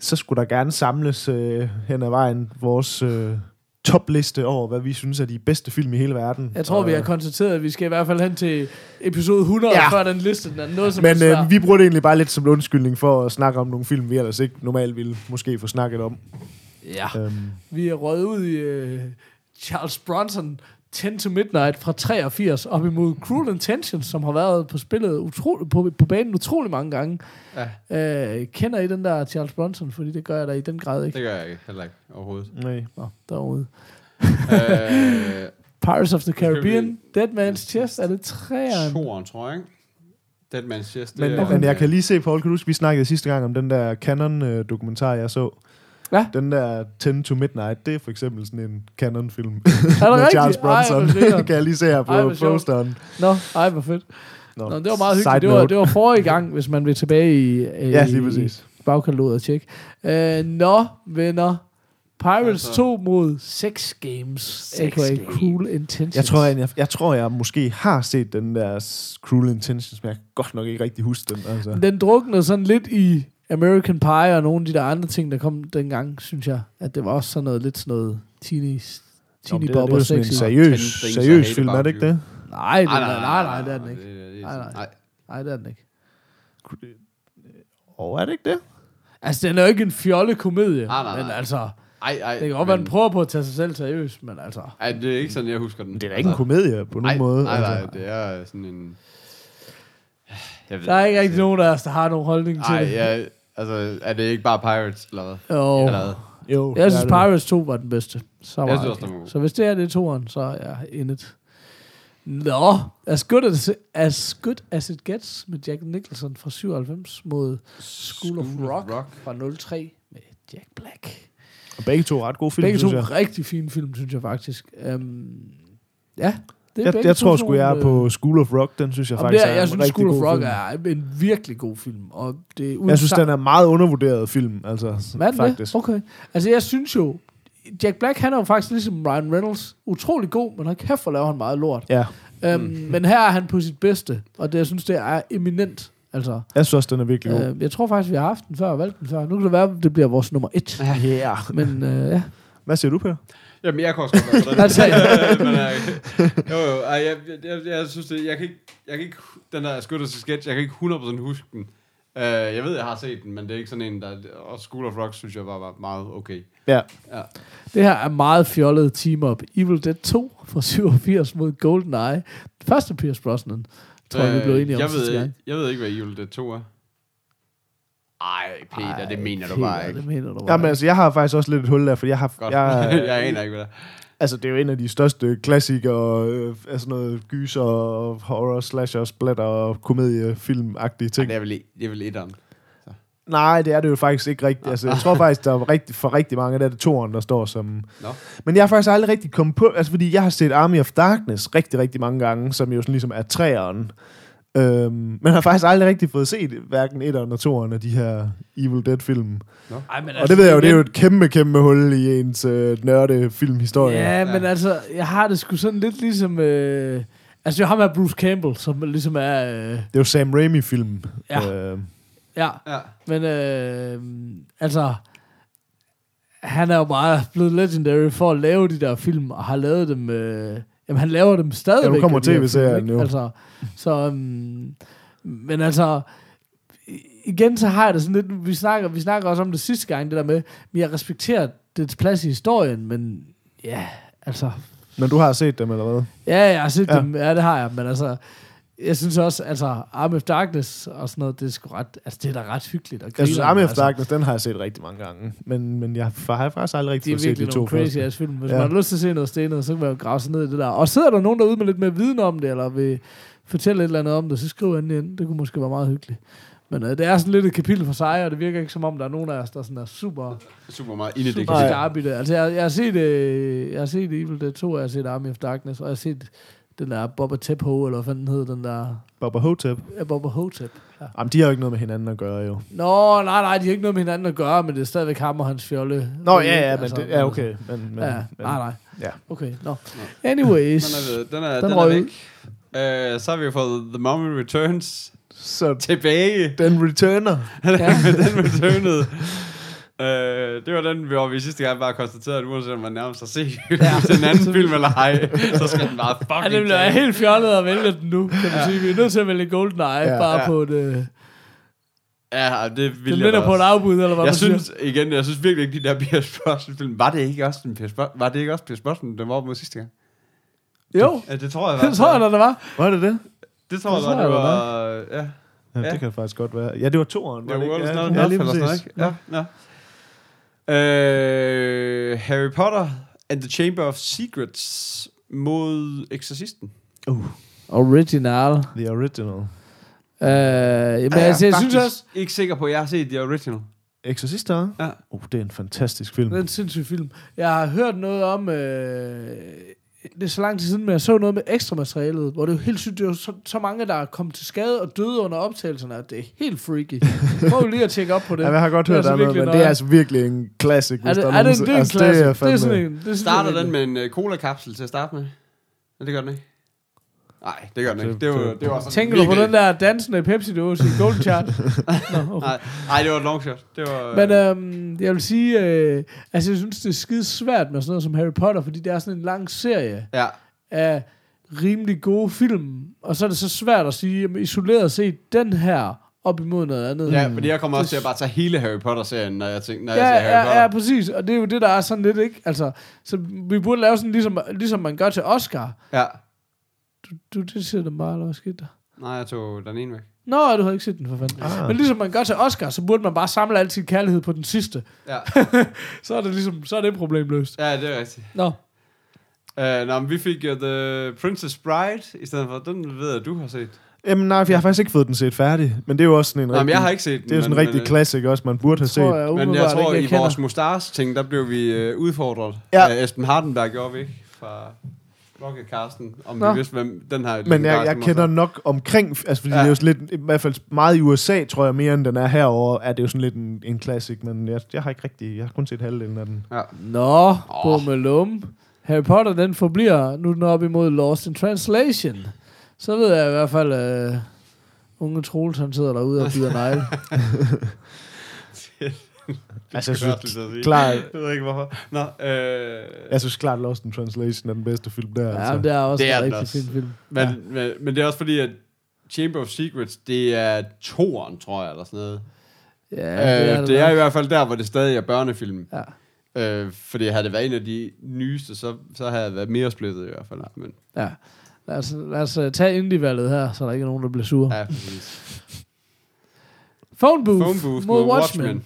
så skulle der gerne samles øh, hen ad vejen vores øh, topliste over, hvad vi synes er de bedste film i hele verden. Jeg tror, og, vi har konstateret, at vi skal i hvert fald hen til episode 100, Ja. før den liste den er noget som Men øh, vi bruger det egentlig bare lidt som undskyldning for at snakke om nogle film, vi ellers ikke normalt ville måske få snakket om. Ja. Øhm, Vi er røget ud i uh, Charles Bronson 10 to Midnight fra 83 op imod Cruel Intentions, som har været på spillet utrolig, på, på banen utrolig mange gange. Ja, Uh, kender I den der Charles Bronson? Fordi det gør jeg da i den grad ikke. det gør jeg ikke, heller ikke overhovedet. nej. Nå, derude. øh, Pirates of the Caribbean. Dead Man's Chest, er det træeren? Toren, tror jeg, ikke? Dead Man's Chest. Men, det er- men jeg kan lige se, Paul, kan du huske, vi snakkede sidste gang om den der Canon-dokumentar, jeg så? Ja. Den der 10 to Midnight, det er for eksempel sådan en Canon-film. Er det med rigtigt? Charles Ej, Bronson. grineren. kan jeg lige se her Ej, på sjovt. posteren. Nå, ej, hvor fedt. Nå, Nå, det var meget hyggeligt. Det var, det var forrige gang, hvis man vil tilbage i, i, Ja, lige præcis. i bagkataloget og tjekke. Uh, nå, venner. Pirates Altså. 2 mod Sex Games, Sex a.k.a. Games. Cruel Intentions. Jeg tror, jeg, jeg, jeg tror, jeg måske har set den der Cruel Intentions, men jeg kan godt nok ikke rigtig huske den. Altså. Den druknede sådan lidt i American Pie og nogle af de der andre ting, der kom dengang, synes jeg. At det var også sådan noget, lidt sådan noget teeny, Nå, teeny det, det er og sådan en seriøs, seriøs film, er det ikke det? Nej, det, nej, nej, nej, nej, det er den ikke. Nej, nej. nej. Nej, det er den ikke. Åh, er det ikke det? Altså, den er jo ikke en fjolle komedie, Nej, nej, men nej. altså, Ej, ej. det kan godt være, den prøver på at tage sig selv seriøst, men altså... Ej, det er ikke sådan, jeg husker den. Det er da ikke en komedie på nogen nej, måde. Nej, nej, altså. det er sådan en... Jeg ved Der er ikke rigtig nogen af os, der har nogen holdning til Nej, det. ja, altså, er det ikke bare Pirates, eller hvad? Jo. Eller hvad? Jo, Jeg synes, det. Pirates 2 var den bedste. Så, Jeg synes også, så hvis det er det toeren, så er jeg in it. Nå, as good as, as good as it gets med Jack Nicholson fra 97 mod School of Rock, Rock. fra 03 med Jack Black. Og begge to er ret gode film, Begge to jeg. rigtig fine film, synes jeg faktisk. Um, ja, det er Jeg, jeg tror sgu, jeg er på School of Rock. Den synes jeg Jamen, faktisk det er, er jeg en synes, School of Rock film. er en virkelig god film. Og det er Jeg synes, den er meget undervurderet film, altså, Hvad er det? faktisk. Okay. Altså, jeg synes jo, Jack Black, han er jo faktisk ligesom Ryan Reynolds, utrolig god, men han kæft for laver han meget lort. Ja, Um, mm. Men her er han på sit bedste, og det, jeg synes, det er eminent. Altså, jeg synes også, den er virkelig god. øh, jeg tror faktisk, vi har haft den før og valgt den før. Nu kan det være, at det bliver vores nummer et. Ja. Yeah. Men øh, ja, Hvad siger du, Per? Jamen, jeg kan også godt den. Altså, Men, øh, jo, jo, ej, jeg, jeg, jeg, jeg, synes det, jeg kan ikke, jeg kan ikke, den der Scooter til Sketch, jeg kan ikke 100% huske den. Uh, jeg ved, jeg har set den, men det er ikke sådan en, der, og School of Rock, synes jeg, var, var meget okay. Ja. Ja. det her er meget fjollet team-up. Evil Dead 2 fra 87 mod GoldenEye. Første Pierce Brosnan, tror jeg, vi blev enige om Øh, jeg ved, gang. jeg ved ikke, hvad Evil Dead 2 er. Ej, Peter, Ej, det mener du Peter, bare ikke. Det mener du bare Jamen, altså, jeg har faktisk også lidt et hul der, for jeg har... Godt. Jeg, Jeg, aner ikke, hvad det er. altså, det er jo en af de største klassikere, øh, altså noget gyser, horror, slasher, splatter og komediefilm-agtige Ej, ting. det er vel, det er vel etteren. Nej, det er det jo faktisk ikke rigtigt. Altså, jeg tror faktisk, der er rigtig, for rigtig mange, der er det toeren, der står som... Nå. Men jeg har faktisk aldrig rigtig kommet på... Altså, fordi jeg har set Army of Darkness rigtig, rigtig mange gange, som jo sådan ligesom er træeren. Øhm, men har faktisk aldrig rigtig fået set hverken et eller toeren af de her Evil Dead-film. Ej, men Og det ved jeg jo, det er jo et kæmpe, kæmpe hul i ens øh, nørde filmhistorie. Ja, men altså, jeg har det sgu sådan lidt ligesom... Øh, altså, jeg har med Bruce Campbell, som ligesom er... Øh, Det er jo Sam Raimi-film. Ja. Øh, ja, Ja. men øh, altså... Han er jo bare blevet legendary for at lave de der film, og har lavet dem... Øh, jamen, han laver dem stadigvæk. Ja, nu kommer TV-serien jo. Altså, så... Um, men altså... Igen så har jeg det sådan lidt... Vi snakker, vi snakker også om det sidste gang, det der med... Men jeg respekterer dets plads i historien, men... Ja, altså... men du har set dem, eller hvad? Ja, jeg har set ja. dem. Ja, det har jeg. Men altså, jeg synes også, altså, Army of Darkness og sådan noget, det er sgu ret, altså, det er da ret hyggeligt. Og Jeg synes, Army of altså, Darkness, den har jeg set rigtig mange gange. Men, men jeg har faktisk aldrig rigtig er set de virkelig to nogle crazy ass film. Hvis Ja. man har lyst til at se noget stenet, så kan man jo grave sig ned i det der. Og sidder der nogen derude med lidt mere viden om det, eller vil fortælle et eller andet om det, så skriv endelig ind. Det kunne måske være meget hyggeligt. Men øh, det er sådan lidt et kapitel for sig, og det virker ikke som om, der er nogen af os, der sådan er super, Super meget inde i det. super Nej. skarpe i det. Altså, jeg, jeg, har set, øh, jeg har set Evil Dead 2, og jeg har set Army of Darkness, og jeg har set den der Boba Tepho, eller hvad fanden hed den der... Bubba Hotep. Ja, Boba Hotep. Ja. Jamen, de har jo ikke noget med hinanden at gøre, jo. Nå, nej, nej, de har ikke noget med hinanden at gøre, men det er stadigvæk ham og hans fjolle. Nå, ja, ja, men det, ja, okay. Men, men, ja, men, nej, nej. Ja. Okay, nå. Anyways. Den er, den er, Den den er væk. Uh, så har vi fået The Mummy Returns Så tilbage. den returner. Ja. den returnede. Uh, det var den, hvor vi sidste gang bare konstaterede, at uanset om man nærmest har set ja. til en anden film eller ej, så skal den bare Ja, fucking det bliver helt fjollet at vælge den nu, kan man ja. sige. Vi er nødt til at vælge GoldenEye, Ja, ja, bare ja. ja. på det. Ja, det Den vil jeg vinder da på et afbud, eller hvad Jeg synes, siger. igen, jeg synes virkelig ikke, de der Pierce Brosnan film, var det ikke også en Pierce Brosnan, var det ikke også Pierce Brosnan, den var op mod sidste gang? Jo, Ja, det tror jeg det tror jeg, det var. Var det det? Det tror jeg, Det var, det jeg, var, ja. Ja, Ja. det kan det faktisk godt være. Ja, det var toeren. Ja, var det ikke? ja, ja, lige præcis. Ja, ja. Øh, Harry Potter and the Chamber of Secrets mod Exorcisten. Uh, Original. the original. Uh, jamen, Ja, altså, jeg synes faktisk. også, Ikke sikker på, at jeg har set The Original. Exorcister? Ja. Oh, det er en fantastisk film. det er en sindssyg film. Jeg har hørt noget om... Øh, det er så lang tid siden, men jeg så noget med ekstra materialet, hvor det er jo helt sygt, det er jo så, så mange, der er kommet til skade og døde under optagelserne, at det er helt freaky. Prøv lige at tjekke op på det. Ja, jeg har godt Det er hørt altså der er noget, virkelig men det er altså virkelig en classic, hvis er det, der er det, nogen- det er en altså, klasse. Det er, fandme- sådan en... Det er sådan Starter en- den med en uh, cola-kapsel til at starte med? Ja, det gør den ikke. Nej, det gør den ikke. Det- Det var, det- det var sådan Tænker du på virkelig- den der dansende Pepsi-dåse i Golden Chart? Nå, okay. Nej, nej, det var et long shot. Det var, Men øhm, jeg vil sige, øh, altså jeg synes, det er skide svært med sådan noget som Harry Potter, fordi det er sådan en lang serie ja, af rimelig gode film, og så er det så svært at sige, jamen, isoleret set, den her op imod noget andet. ja, fordi jeg kommer også til at bare tage hele Harry Potter-serien, når jeg tænker, når Ja, jeg ser Harry Potter. ja, ja, præcis. Og det er jo det, der er sådan lidt, ikke? Altså, så vi burde lave sådan, ligesom, ligesom man gør til Oscar. ja. Du, du det siger dem bare, eller hvad skete der? Nej, jeg tog den ene væk. Nå, du har ikke set den for fanden. Ah. Men ligesom man gør til Oscar, så burde man bare samle al sin kærlighed på den sidste. Ja, Så er det ligesom, så er det problem løst. ja det er rigtigt. Nå, Uh, nå, men vi fik jo The Princess Bride, i stedet for, den ved jeg, du har set. Jamen nej, for jeg har faktisk ikke fået den set færdig. Men det er jo også sådan en Nå, men rigtig, jeg har ikke set den. det er jo sådan en rigtig men, classic også, man burde have set. jeg Men jeg tror, ikke, i jeg kender. vores Mustars-ting, der blev vi uh, udfordret. Ja. Uh, Esben Hardenberg gjorde vi ikke? Fra Rocketcasten, om Nå. vi vidste, hvem den her... Men jeg, jeg kender nok omkring, altså fordi ja. Det er jo sådan lidt, i hvert fald meget i USA, tror jeg, mere end den er herover er det jo sådan lidt en, en classic, men jeg, jeg har ikke rigtig, jeg har kun set halvdelen af den. Ja. Nå, Åh. bummelum. Harry Potter, den forbliver nu er den op imod Lost in Translation. Så ved jeg i hvert fald, uh, unge Troels, han sidder derude og bider negle. Altså, jeg synes, klart, Jeg ved ikke, hvorfor. Nå, øh, jeg synes klart, Lost in Translation er den bedste film der. Ja, altså. det er også Det er en rigtig fin film. men, Ja. men, men det er også fordi, at Chamber of Secrets, det er toeren, tror jeg, eller sådan noget. Ja, Ja, det er øh, det. det er i hvert fald der, hvor det stadig er børnefilm. Ja. Øh, fordi havde det været en af de nyeste, så, så havde jeg været mere splittet i hvert fald. Men, Ja. Lad os, lad os uh, tage indie-valget her, så der ikke er nogen, der bliver sure. Ja. ja, præcis. Phone Booth, Phone Booth mod mod Watchmen. Watchmen.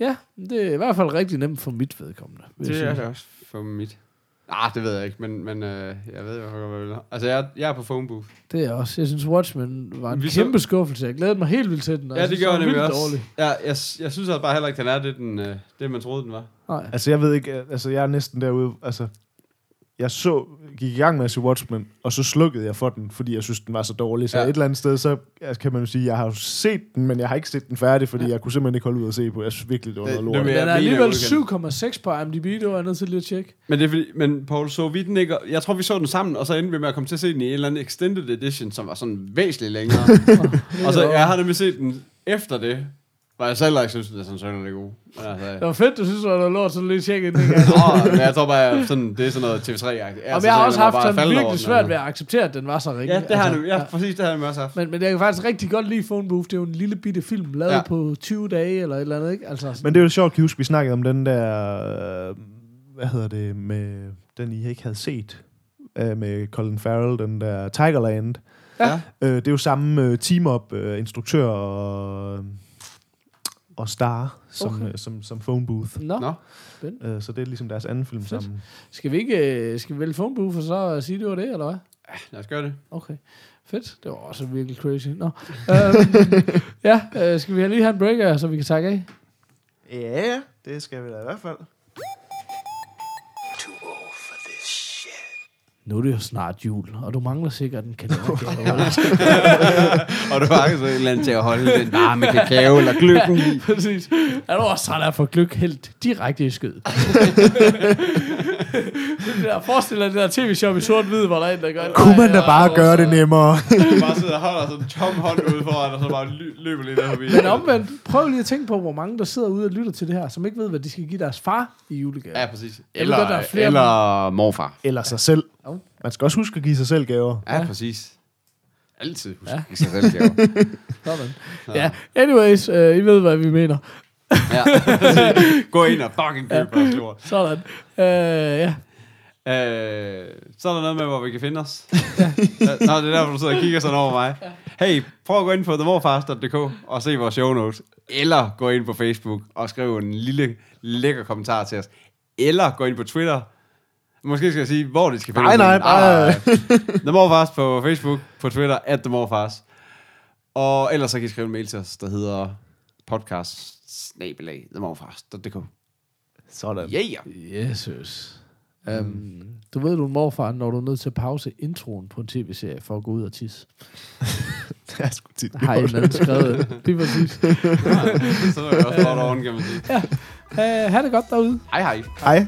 Ja, det er i hvert fald rigtig nemt for mit vedkommende. Det er det også for mit. Ah, det ved jeg ikke, men, men øh, jeg ved jo, hvad jeg vil. Altså, jeg, jeg er på phone booth. Det er også. Jeg synes, Watchmen var en Vi så- kæmpe skuffelse. Jeg glædede mig helt vildt til den. Ja, det den jeg nemlig også. dårlig. Ja, jeg, jeg synes altså bare heller ikke, den er det, den, øh, det man troede, den var. Nej. Altså, jeg ved ikke, altså, jeg er næsten derude, altså, jeg så, gik i gang med at se Watchmen, og så slukkede jeg for den, fordi jeg synes, den var så dårlig. Så ja. Et eller andet sted, så kan man jo sige, jeg har jo set den, men jeg har ikke set den færdig, fordi ja. jeg kunne simpelthen ikke holde ud at se på. Jeg synes virkelig, det var noget lort. vil Den er alligevel udkende. 7,6 på IMDb, det var jeg nødt til lige at tjekke. Men det er fordi, men Paul, så vi den ikke, jeg tror, vi så den sammen, og så endte vi med at komme til at se den i en eller anden extended edition, som var sådan væsentligt længere. og så, jeg har nemlig set den efter det, hvor jeg selv ikke synes, den er sådan sønderlig god. Men altså, Det var fedt, du synes, det var noget lort, så lige tjekke. Ikke? Åh, men jeg tror bare, jeg, sådan, det er sådan noget TV3-agtigt. Altså, Og jeg har også så haft sådan virkelig svært altså. ved at acceptere, at den var så ringe. Ja, det har Altså, jeg ja, præcis, det har jeg også haft. Men, men jeg kan faktisk rigtig godt lide Phone Booth. Det er jo en lille bitte film, lavet ja. Ja. på 20 dage eller et eller andet, ikke? Altså, sådan, Men det er jo sjovt, kan huske, vi snakkede om den der, øh, hvad hedder det, med den I ikke havde set, øh, med Colin Farrell, den der Tigerland. Ja. Øh, det er jo samme øh, team-up, øh, instruktør og, og star, som, Okay. øh, som, som Phone Booth. Nå, Nå. Øh, så det er ligesom deres anden film Fedt. sammen. skal vi ikke øh, skal vi vælge Phone Booth og så sige, det var det, eller hvad? Lad os gøre det. Okay, fedt. Det var også virkelig crazy. Nå. øhm, ja, øh, skal vi lige have en breaker, så vi kan takke af? Ja, det skal vi da i hvert fald. Nu er det jo snart jul, og du mangler sikkert en kalendergave. Og du har ikke så et eller andet til at holde den varme kakao eller gløggen i. Præcis. Er du også træt af at få gløk helt direkte i skød? Det der, forestil dig det der tv-show i sort-hvid, hvor der er en, der gør Kunne man da bare ja, gøre det nemmere? Du bare sidder og holder sådan en tom hånd ude foran, og så bare ly- løber lige der forbi. Men omvendt, prøv lige at tænke på, hvor mange der sidder ude og lytter til det her, som ikke ved, hvad de skal give deres far i julegave. Ja, præcis. Ved godt, der Eller, er flere- eller morfar. Eller sig selv. Man skal også huske at give sig selv gaver. Ja, Ja. præcis. Altid husk Ja. sig selv gaver. Sådan. Ja, anyways, øh, I ved, hvad vi mener. ja. Gå ind og fucking køb ja. Sådan. Øh, ja. Øh, så er der noget med, hvor vi kan finde os. Ja, Nå, det er derfor, du sidder og kigger sådan over mig. Hey, prøv at gå ind på themorfast.dk og se vores show notes. Eller gå ind på Facebook og skriv en lille lækker kommentar til os. Eller gå ind på Twitter. Måske skal jeg sige, hvor de skal finde Nej, os. nej, bare- The Morfast på Facebook, på Twitter, at The Morfast. Og ellers så kan I skrive en mail til os, der hedder podcast snabelag Sådan. Yeah! Jesus. Um, du ved, du er en morfar, når du er nødt til at pause introen på en tv-serie for at gå ud og tisse. Jeg er sgu tit. Har en anden skrevet. Det var præcis. så er jeg også godt oven, kan man sige. Uh, ha' det godt derude. Hej hej. Hej.